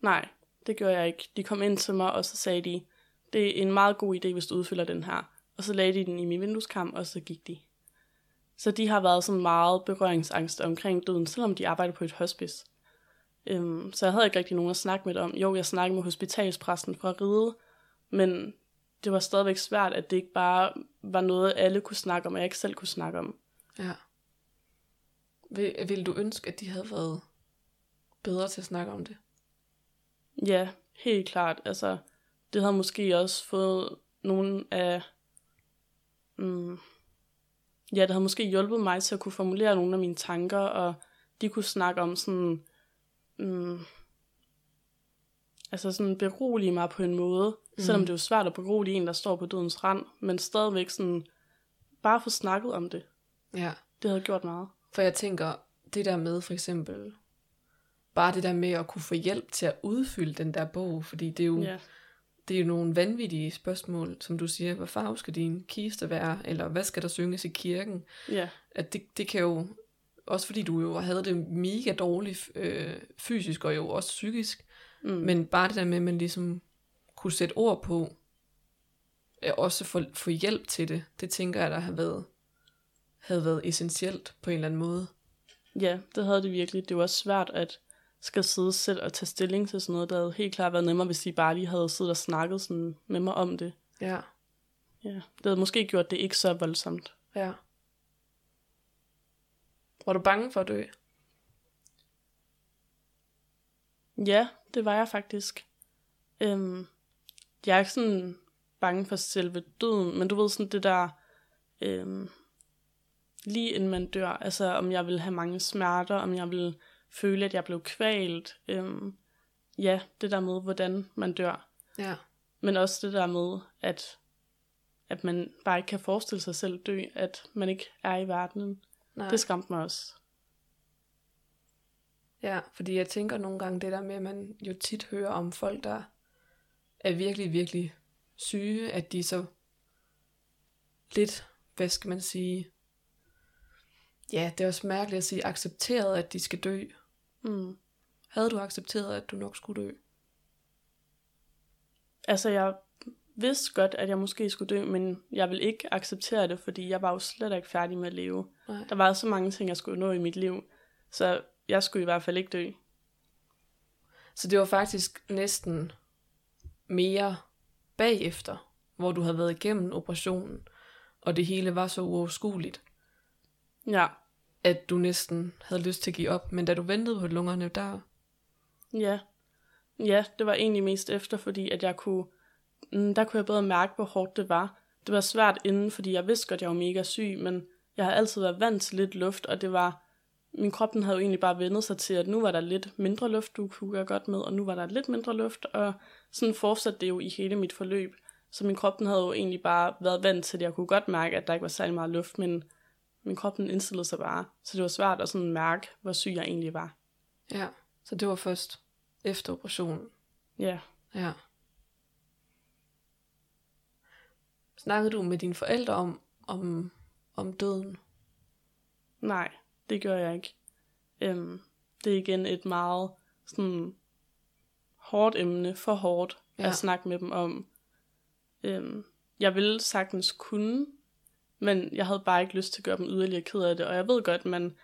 Nej, det gjorde jeg ikke. De kom ind til mig, og så sagde de, det er en meget god idé, hvis du udfylder den her. Og så lagde de den i min vindueskam, og så gik de. Så de har været sådan meget berøringsangst omkring døden, selvom de arbejder på et hospice. Øhm, så jeg havde ikke rigtig nogen at snakke med om. Jo, jeg snakkede med hospitalspræsten fra Ride, men det var stadigvæk svært, at det ikke bare var noget, alle kunne snakke om, og jeg ikke selv kunne snakke om. Ja. Vil, vil du ønske, at de havde været bedre til at snakke om det? Ja, helt klart. Altså, det havde måske også fået nogle af... Mm, ja, det havde måske hjulpet mig til at kunne formulere nogle af mine tanker, og de kunne snakke om sådan... Mm, altså sådan berolige mig på en måde, mm. selvom det er jo svært at berolige en, der står på dødens rand, men stadigvæk sådan bare få snakket om det. Ja. Det havde gjort meget. For jeg tænker, det der med for eksempel, bare det der med at kunne få hjælp til at udfylde den der bog, fordi det er jo, Ja, det er jo nogle vanvittige spørgsmål, som du siger, hvad farve skal din kiste være, eller hvad skal der synges i kirken? ja, At det, det kan jo, også fordi du jo havde det mega dårligt øh, fysisk og jo også psykisk, mm. men bare det der med, at man ligesom kunne sætte ord på, øh, også få, få hjælp til det, det tænker jeg, der har været, havde været essentielt på en eller anden måde. Ja, det havde det virkelig. Det var svært at skal sidde selv og tage stilling til sådan noget. Det havde helt klart været nemmere, hvis de bare lige havde siddet og snakket sådan med mig om det. Ja, Ja, det havde måske gjort det ikke så voldsomt. ja. Var du bange for at dø? Ja, det var jeg faktisk. Øhm, jeg er ikke sådan bange for selve døden, men du ved sådan det der, øhm, lige inden man dør, altså om jeg vil have mange smerter, om jeg vil føle, at jeg blev kvalt. Øhm, ja, det der med, hvordan man dør. Ja. Men også det der med, at, at man bare ikke kan forestille sig selv dø, at man ikke er i verdenen. Nej. Det skræmte mig også. Ja, fordi jeg tænker nogle gange det der med, at man jo tit hører om folk, der er virkelig, virkelig syge, at de så lidt, hvad skal man sige, ja, det er også mærkeligt at sige, accepteret, at de skal dø. Mm. Havde du accepteret, at du nok skulle dø? Altså, jeg vidste godt, at jeg måske skulle dø, men jeg vil ikke acceptere det, fordi jeg var jo slet ikke færdig med at leve. Nej. Der var så mange ting, jeg skulle nå i mit liv, så jeg skulle i hvert fald ikke dø. Så det var faktisk næsten mere bagefter, hvor du havde været igennem operationen, og det hele var så uoverskueligt, Ja, at du næsten havde lyst til at give op. Men da du ventede på lungerne, der... ja. Ja, det var egentlig mest efter, fordi at jeg kunne, mm, der kunne jeg bedre mærke, hvor hårdt det var. Det var svært inden, fordi jeg vidste godt, at jeg var mega syg, men jeg har altid været vant til lidt luft, og det var, min krop den havde jo egentlig bare vendet sig til, at nu var der lidt mindre luft, du kunne gøre godt med, og nu var der lidt mindre luft, og sådan fortsatte det jo i hele mit forløb. Så min krop den havde jo egentlig bare været vant til det. Jeg kunne godt mærke, at der ikke var særlig meget luft, men min krop den indstillede sig bare. Så det var svært at sådan mærke, hvor syg jeg egentlig var. Ja, så det var først efter operationen. Ja, Ja. Snakkede du med dine forældre om, om, om døden? nej, det gør jeg ikke. Øhm, det er igen et meget sådan hårdt emne, for hårdt ja. At snakke med dem om. Øhm, jeg ville sagtens kunne, men jeg havde bare ikke lyst til at gøre dem yderligere ked af det. Og jeg ved godt, man,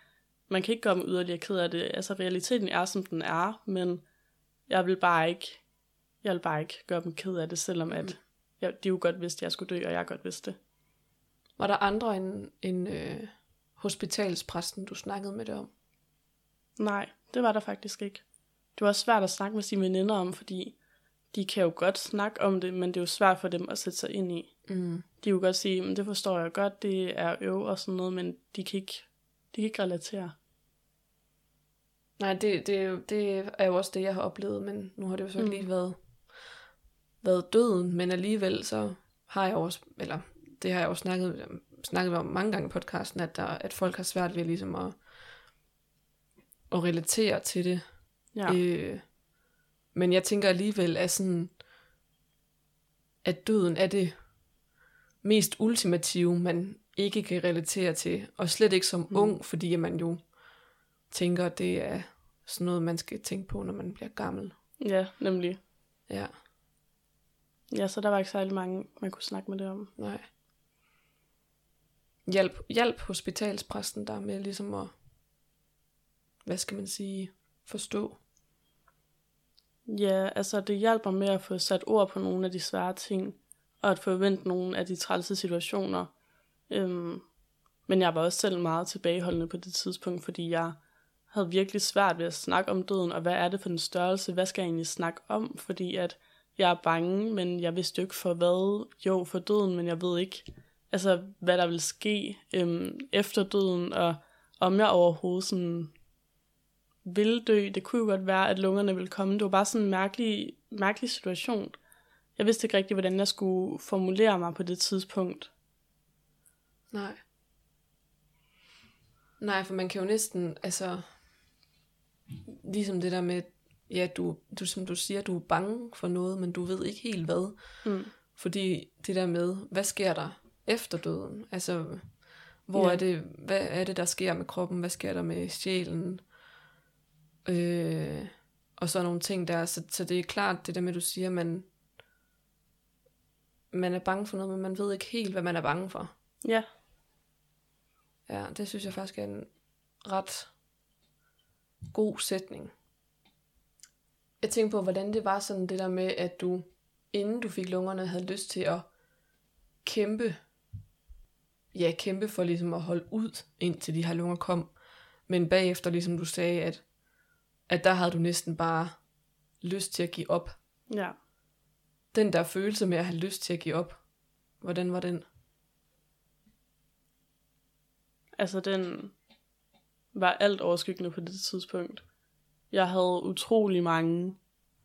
man kan ikke gøre dem yderligere ked af det. Altså realiteten er, som den er, men jeg vil bare ikke, jeg vil bare ikke gøre dem ked af det, selvom at jeg, de jo godt vidste, at jeg skulle dø, og jeg godt vidste det. Var der andre end, end øh, hospitalspræsten, du snakkede med det om? Nej, det var der faktisk ikke. Det var også svært at snakke med sine veninder om, fordi de kan jo godt snakke om det, men det er jo svært for dem at sætte sig ind i. Mm. De kan jo godt sige, men det forstår jeg godt, det er øv og sådan noget, men de kan ikke, de kan ikke relatere. Nej, det, det, er jo- det er jo også det, jeg har oplevet, men nu har det jo så Mm. lige været, været døden, men alligevel så har jeg også, eller det har jeg også snakket, snakket om mange gange i podcasten, at, der, at folk har svært ved ligesom at, at relatere til det. Ja, Øh, men jeg tænker alligevel, at sådan, at døden er det mest ultimative, man ikke kan relatere til, og slet ikke som Mm. ung, fordi man jo tænker, at det er sådan noget, man skal tænke på, når man bliver gammel. ja nemlig. Ja, Ja, så der var ikke særlig mange, man kunne snakke med det om. nej. Hjælp, hjælp hospitalspræsten der med ligesom at, hvad skal man sige, forstå. Ja, altså det hjælper med at få sat ord på nogle af de svære ting, og at forvente nogle af de trælse situationer. Øhm, men jeg var også selv meget tilbageholdende på det tidspunkt, fordi jeg havde virkelig svært ved at snakke om døden, og hvad er det for en størrelse, hvad skal jeg egentlig snakke om, fordi at jeg er bange, men jeg vidste jo ikke for hvad, jo for døden, men jeg ved ikke, altså hvad der vil ske øhm, efter døden, og om jeg overhovedet sådan vil dø. Det kunne jo godt være, at lungerne ville komme. Det var bare sådan en mærkelig, mærkelig situation. Jeg vidste ikke rigtig, hvordan jeg skulle formulere mig på det tidspunkt. Nej. Nej, for man kan jo næsten, altså, ligesom det der med, ja, du, du, som du siger, du er bange for noget, men du ved ikke helt hvad. Mm. Fordi det der med, hvad sker der efter døden? Altså, hvor ja. er det, hvad er det, der sker med kroppen? Hvad sker der med sjælen? Øh, og så nogle ting der. Så, så det er klart, det der med, du siger, man, man er bange for noget, men man ved ikke helt, hvad man er bange for. Ja, Ja, det synes jeg faktisk er en ret god sætning. Jeg tænker på, hvordan det var sådan det der med, at du, inden du fik lungerne, havde lyst til at kæmpe, ja, kæmpe for ligesom at holde ud, indtil de her lunger kom. Men bagefter, ligesom du sagde, at, at der havde du næsten bare lyst til at give op. ja. Den der følelse med at have lyst til at give op, hvordan var den? Altså, den var alt overskyggende på det tidspunkt. Jeg havde utrolig mange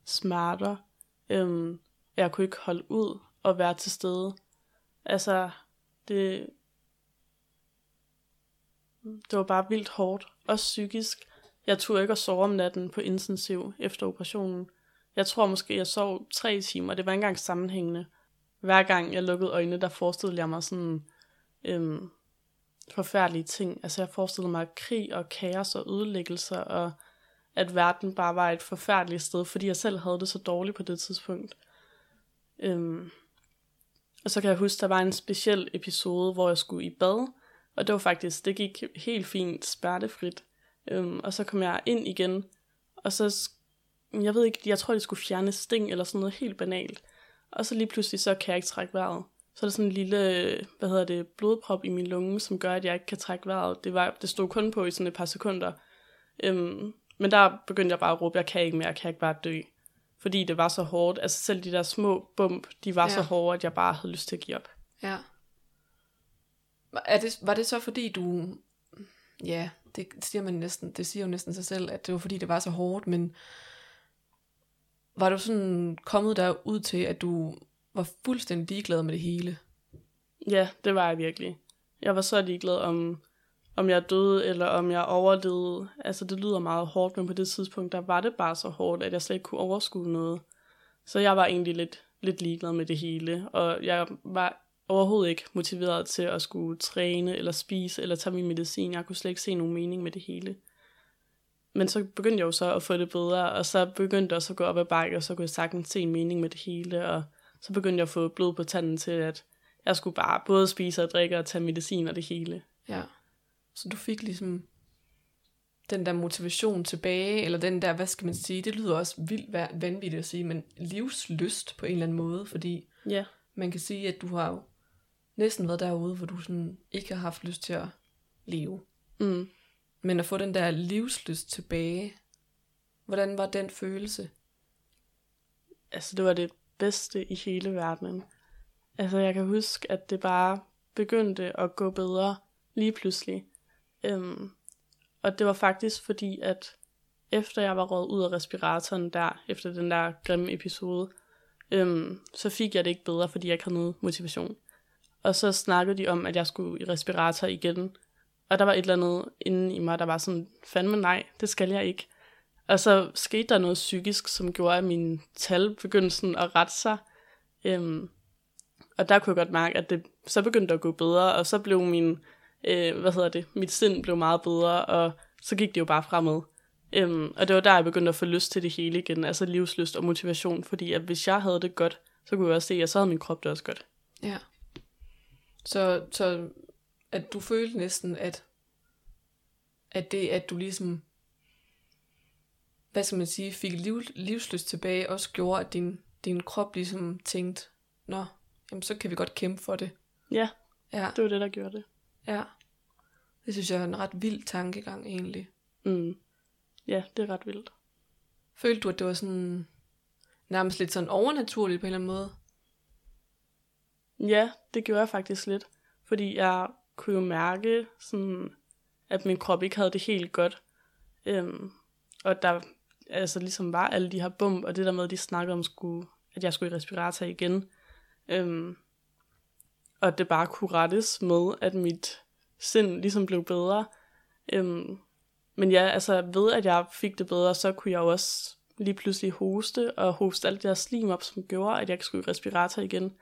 smerter. Øhm, jeg kunne ikke holde ud og være til stede. Altså, det, det var bare vildt hårdt. Også psykisk. Jeg turde ikke at sove om natten på intensiv efter operationen. Jeg tror måske, jeg sov tre timer. Det var ikke engang sammenhængende. Hver gang jeg lukkede øjnene, der forestillede jeg mig sådan øhm, forfærdelige ting. Altså jeg forestillede mig krig og kaos og ødelæggelser, og at verden bare var et forfærdeligt sted, fordi jeg selv havde det så dårligt på det tidspunkt. Øhm, og så kan jeg huske, der var en speciel episode, hvor jeg skulle i bad, og det var faktisk, det gik helt fint smertefrit. Øhm, og så kom jeg ind igen, og så, jeg ved ikke, jeg tror, de skulle fjerne sting eller sådan noget helt banalt. Og så lige pludselig, så kan jeg ikke trække vejret. Så er der sådan en lille, hvad hedder det, blodprop i min lunge, som gør, at jeg ikke kan trække vejret. Det, var, det stod kun på i sådan et par sekunder. Øhm, men der begyndte jeg bare at råbe, jeg kan ikke mere, jeg kan ikke bare dø. Fordi det var så hårdt. Altså selv de der små bump, de var ja. så hårde, at jeg bare havde lyst til at give op. Ja. Er det, var det så fordi du, ja, det siger man næsten, det siger jo næsten sig selv, at det var fordi det var så hårdt, men var du sådan kommet der ud til, at du var fuldstændig ligeglad med det hele? Ja, det var jeg virkelig. Jeg var så ligeglad om, om jeg døde, eller om jeg overlevede. Altså, det lyder meget hårdt, men på det tidspunkt, der var det bare så hårdt, at jeg slet ikke kunne overskue noget. Så jeg var egentlig lidt, lidt ligeglad med det hele, og jeg var overhovedet ikke motiveret til at skulle træne, eller spise, eller tage min medicin. Jeg kunne slet ikke se nogen mening med det hele. Men så begyndte jeg jo så at få det bedre, og så begyndte jeg også at gå op ad bakke, og så kunne jeg sagtens se en mening med det hele, og så begyndte jeg at få blod på tanden til, at jeg skulle bare både spise og drikke og tage medicin og det hele. Ja. Så du fik ligesom den der motivation tilbage, eller den der, hvad skal man sige, det lyder også vildt vanvittigt at sige, men livslyst på en eller anden måde, fordi ja. man kan sige, at du har næsten været derude, hvor du sådan ikke har haft lyst til at leve. Mm. Men at få den der livslyst tilbage, hvordan var den følelse? Altså, det var det bedste i hele verdenen. Altså, jeg kan huske, at det bare begyndte at gå bedre lige pludselig. Øhm, og det var faktisk fordi, at efter jeg var råd ud af respiratoren der, efter den der grimme episode, øhm, så fik jeg det ikke bedre, fordi jeg ikke havde noget motivation. Og så snakkede de om, at jeg skulle i respirator igen. Og der var et eller andet inde i mig, der var sådan, fandme nej, det skal jeg ikke. Og så skete der noget psykisk, som gjorde, at mine tal begyndte sådan at rette sig. Øhm, og der kunne jeg godt mærke, at det så begyndte at gå bedre, og så blev min, øh, hvad hedder det, mit sind blev meget bedre, og så gik det jo bare fremad. Øhm, og det var der, jeg begyndte at få lyst til det hele igen, altså livslyst og motivation, fordi at hvis jeg havde det godt, så kunne jeg også se, at så havde min krop det også godt. Ja. Så, så at du følte næsten, at, at det, at du ligesom, hvad skal man sige, fik liv, livslyst tilbage, også gjorde, at din, din krop ligesom tænkte, nå, jamen så kan vi godt kæmpe for det. Ja, Ja, det var det, der gjorde det. ja. Det synes jeg er en ret vild tankegang egentlig. Mm. Ja, det er ret vildt. Følte du, at det var sådan nærmest lidt sådan overnaturligt på en eller anden måde? Ja, det gjorde jeg faktisk lidt. Fordi jeg kunne jo mærke, sådan, at min krop ikke havde det helt godt. Øhm, og der altså, ligesom var alle de her bump, og det der med, at de snakkede om, skulle, at jeg skulle i respirator igen. Øhm, og det bare kunne rettes med, at mit sind ligesom blev bedre. Øhm, men ja, altså ved at jeg fik det bedre, så kunne jeg jo også lige pludselig hoste, og hoste alt det der slim op, som gjorde, at jeg ikke skulle i respirator igen.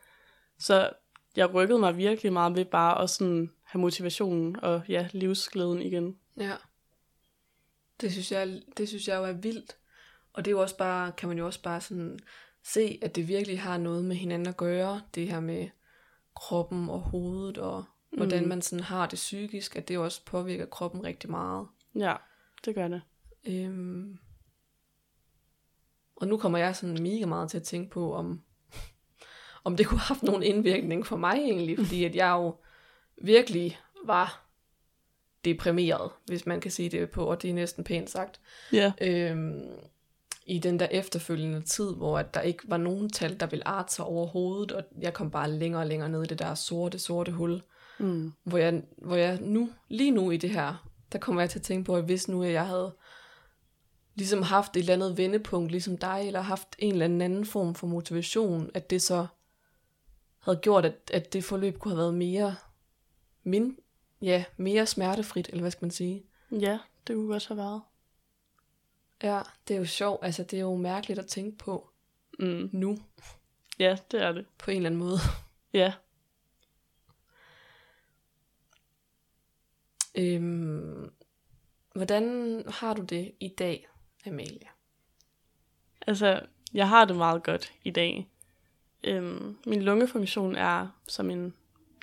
Så jeg rykkede mig virkelig meget ved bare at sådan have motivationen og ja, livsglæden igen. Ja. Det synes jeg, det synes jeg jo er vildt. Og det er jo også bare, kan man jo også bare sådan se, at det virkelig har noget med hinanden at gøre. Det her med kroppen og hovedet, og hvordan Mm. man sådan har det psykisk, at det også påvirker kroppen rigtig meget. Ja, det gør det. Øhm. Og nu kommer jeg sådan mega meget til at tænke på, om, om det kunne have haft nogen indvirkning for mig egentlig, fordi at jeg jo virkelig var deprimeret, hvis man kan sige det på, og det er næsten pænt sagt, Ja. øhm, i den der efterfølgende tid, hvor at der ikke var nogen tal, der ville arte sig overhovedet, og jeg kom bare længere og længere ned i det der sorte, sorte hul, Mm. hvor jeg, hvor jeg nu, lige nu i det her, der kommer jeg til at tænke på, at hvis nu at jeg havde ligesom haft et eller andet vendepunkt, ligesom dig, eller haft en eller anden anden form for motivation, at det så havde gjort, at, at det forløb kunne have været mere, min, ja, mere smertefrit, eller hvad skal man sige. Ja, det kunne godt have været. Ja, det er jo sjovt. Altså, det er jo mærkeligt at tænke på Mm. nu, Ja, det er det. på en eller anden måde. Ja. Øhm, hvordan har du det i dag, Amalie? Altså, jeg har det meget godt i dag. Øhm, min lungefunktion er som en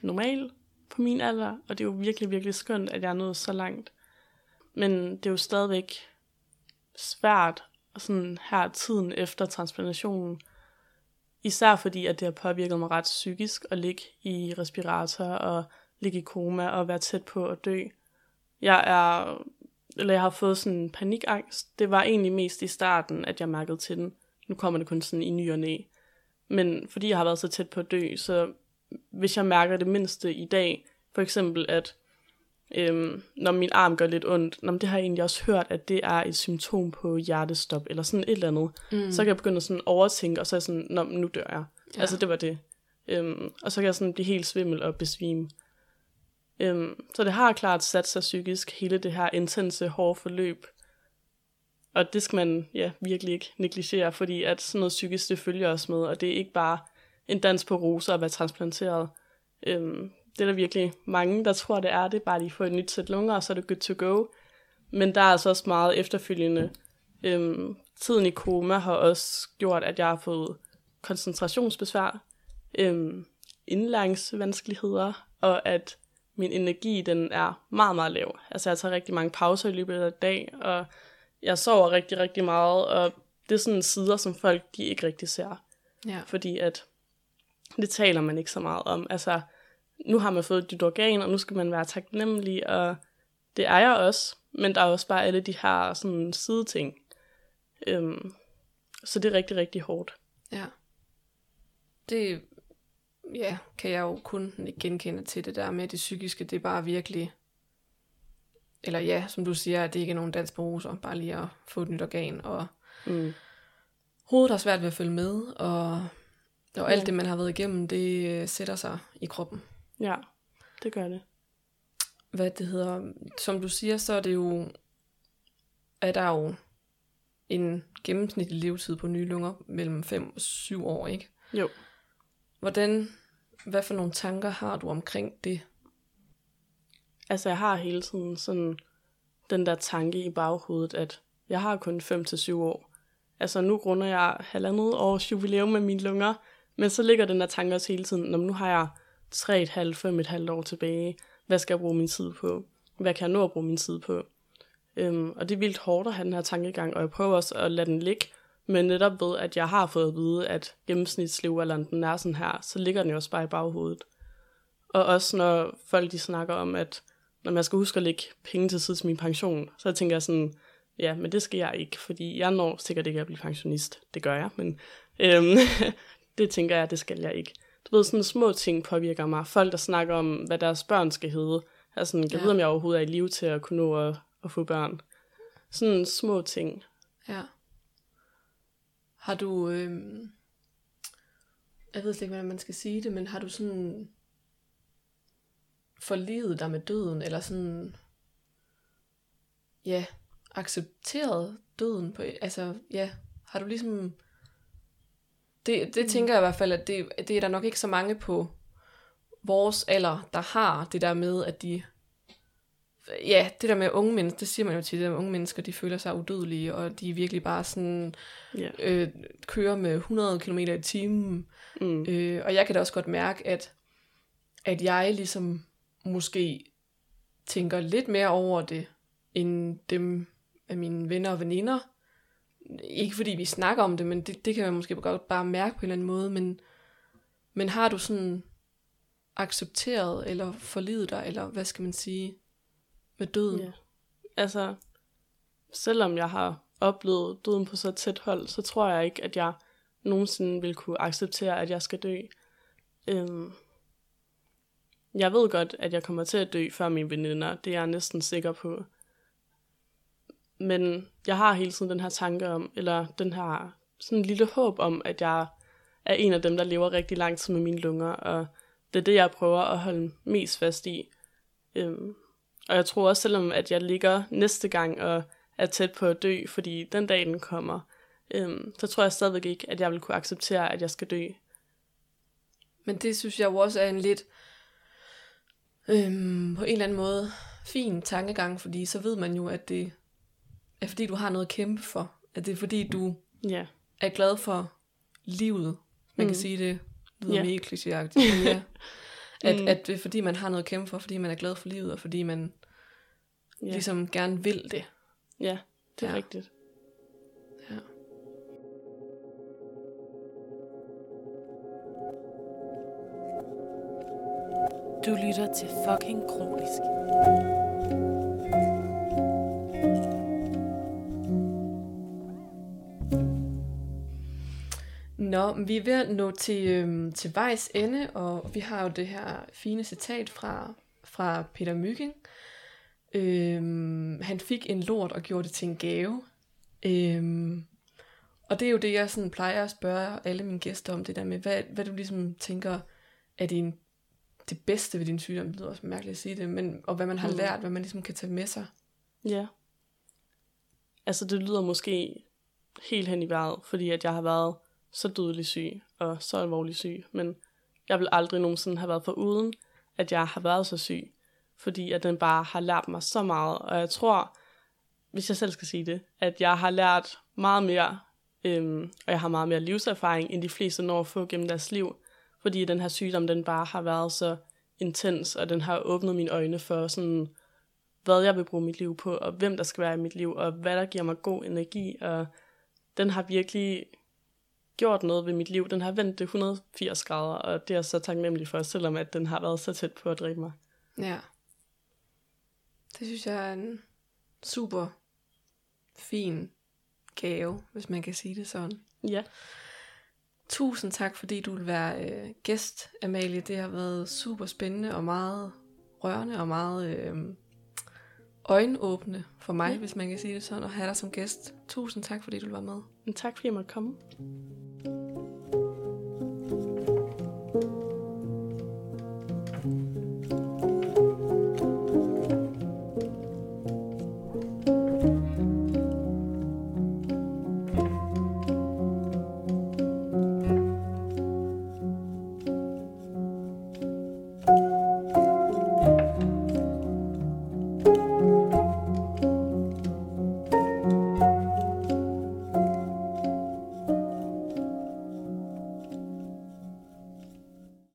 normal på min alder, og det er jo virkelig, virkelig skønt, at jeg er nået så langt. Men det er jo stadigvæk svært sådan her tiden efter transplantationen. Især fordi, at det har påvirket mig ret psykisk at ligge i respirator og ligge i koma og være tæt på at dø. Jeg er, eller jeg har fået sådan en panikangst. Det var egentlig mest i starten, at jeg mærkede til den. Nu kommer det kun sådan i ny og næ. Men fordi jeg har været så tæt på at dø, så hvis jeg mærker det mindste i dag, for eksempel at øhm, når min arm gør lidt ondt, nå, men det har jeg egentlig også hørt, at det er et symptom på hjertestop, eller sådan et eller andet. Mm. Så kan jeg begynde at sådan overtænke, og så er jeg sådan, nå, nu dør jeg. Ja. Altså det var det. Øhm, og så kan jeg sådan blive helt svimmel og besvime. Øhm, så det har klart sat sig psykisk, hele det her intense, hårde forløb. Og det skal man ja, virkelig ikke negligere, fordi at sådan noget psykisk, det følger os med, og det er ikke bare en dans på roser at være transplanteret. Øhm, det er der virkelig mange, der tror, det er det. Bare lige få et nyt sæt lunger, og så er det good to go. Men der er altså også meget efterfølgende. Øhm, tiden i koma har også gjort, at jeg har fået koncentrationsbesvær, øhm, indlæringsvanskeligheder, og at min energi, den er meget, meget lav. Altså jeg tager rigtig mange pauser i løbet af dag, og jeg sover rigtig, rigtig meget, og det er sådan sider, som folk, de ikke rigtig ser. Ja. Fordi at det taler man ikke så meget om. Altså, nu har man fået et nyt organ, og nu skal man være taknemmelig, og det er jeg også. Men der er også bare alle de her sådan sideting. Øhm, så det er rigtig, rigtig hårdt. Ja. Det ja, kan jeg jo kun ikke genkende til det der med det psykiske. Det er bare virkelig... Eller ja, som du siger, at det ikke er nogen dans på roser. Bare lige at få et nyt organ. Og Mm. hovedet har svært ved at følge med. Og, og alt Ja. det, man har været igennem, det øh, sætter sig i kroppen. Ja, det gør det. hvad det hedder, som du siger, så er det jo, er der jo en gennemsnitlig levetid på nye lunger mellem 5 og 7 år, ikke? Jo. Hvordan, hvad for nogle tanker har du omkring det? Altså, jeg har hele tiden sådan den der tanke i baghovedet, at jeg har kun 5 til 7 år. Altså, nu grunder jeg halvandet års jubilæum med mine lunger, men så ligger den der tanke også hele tiden, når nu har jeg 3,5-5,5 år tilbage. Hvad skal jeg bruge min tid på? Hvad kan jeg nå at bruge min tid på? Øhm, og det er vildt hårdt at have den her tankegang, og jeg prøver også at lade den ligge. Men netop ved, at jeg har fået at vide, at gennemsnitslevealderen den er sådan her, så ligger den jo også bare i baghovedet. Og også når folk de snakker om, at når man skal huske at lægge penge til side til min pension, så tænker jeg sådan, ja, men det skal jeg ikke, fordi jeg når sikkert ikke at blive pensionist. Det gør jeg, men øhm, det tænker jeg, det skal jeg ikke. Du ved, sådan små ting påvirker mig. Folk, der snakker om, hvad deres børn skal hedde. Altså, jeg Ja. ved, om jeg overhovedet er i live til at kunne nå at, at få børn. Sådan små ting. Ja. Har du, øh, jeg ved slet ikke, hvordan man skal sige det, men har du sådan forlivet dig med døden, eller sådan, ja, accepteret døden på, altså, ja, har du ligesom, det, det tænker jeg i hvert fald, at det, det er der nok ikke så mange på vores alder, der har det der med, at de, ja, det der med unge mennesker, det siger man jo til, at unge mennesker, de føler sig udødelige, og de er virkelig bare sådan, Ja. øh, kører med 100 km i timen. Mm. Øh, og jeg kan da også godt mærke, at, at jeg ligesom måske tænker lidt mere over det, end dem af mine venner og veninder. Ikke fordi vi snakker om det, men det, det kan man måske godt bare mærke på en eller anden måde. Men, men har du sådan accepteret eller forlidet dig, eller hvad skal man sige, med døden? Ja. Altså, selvom jeg har oplevet døden på så tæt hold, så tror jeg ikke, at jeg nogensinde vil kunne acceptere, at jeg skal dø. Øhm, jeg ved godt, at jeg kommer til at dø før mine veninder. Det er jeg næsten sikker på. Men jeg har hele tiden den her tanke om, eller den her sådan en lille håb om, at jeg er en af dem, der lever rigtig lang tid med mine lunger, og det er det, jeg prøver at holde mest fast i. Øhm, og jeg tror også, selvom at jeg ligger næste gang og er tæt på at dø, fordi den dag, den kommer, øhm, så tror jeg stadigvæk ikke, at jeg vil kunne acceptere, at jeg skal dø. Men det synes jeg jo også er en lidt, øhm, på en eller anden måde, fin tankegang, fordi så ved man jo, at det er fordi, du har noget at kæmpe for. At det er fordi, du Ja, er glad for livet. Man mm. Kan sige det, lyder Ja. mega klichéagtigt. Ja, at, Mm. at det er fordi, man har noget at kæmpe for, fordi man er glad for livet, og fordi man ja, ligesom gerne vil det. ja det er ja. rigtigt. Du lytter til fucking kronisk. Nå, men vi er ved at nå til, øhm, til vejs ende, og vi har jo det her fine citat fra, fra Peter Myggen. Øhm, han fik en lort og gjorde det til en gave. Øhm, og det er jo det, jeg sådan plejer at spørge alle mine gæster om, det der med, hvad, hvad du ligesom tænker er din, det bedste ved din sygdom. Det lyder også mærkeligt at sige det, men, og hvad man har Mm. lært, hvad man ligesom kan tage med sig. Ja. Altså, det lyder måske helt hen i vejret, fordi at jeg har været så dødelig syg og så alvorlig syg, men jeg vil aldrig nogensinde have været for uden, at jeg har været så syg, fordi at den bare har lært mig så meget, og jeg tror, hvis jeg selv skal sige det, at jeg har lært meget mere, øhm, og jeg har meget mere livserfaring, end de fleste når at få gennem deres liv, fordi den her sygdom, den bare har været så intens, og den har åbnet mine øjne for sådan, hvad jeg vil bruge mit liv på, og hvem der skal være i mit liv, og hvad der giver mig god energi, og den har virkelig gjort noget ved mit liv. Den har vendt det 180 grader, og det er jeg så taknemmelig for, selvom at den har været så tæt på at dræbe mig. Ja. Det synes jeg er en super fin gave, hvis man kan sige det sådan. Ja, Tusind tak, fordi du vil være øh, gæst, Amalie. Det har været super spændende og meget rørende og meget øh, øjenåbne for mig, mm. hvis man kan sige det sådan, at have dig som gæst. Tusind tak, fordi du var med. Tak, fordi jeg måtte komme. thank you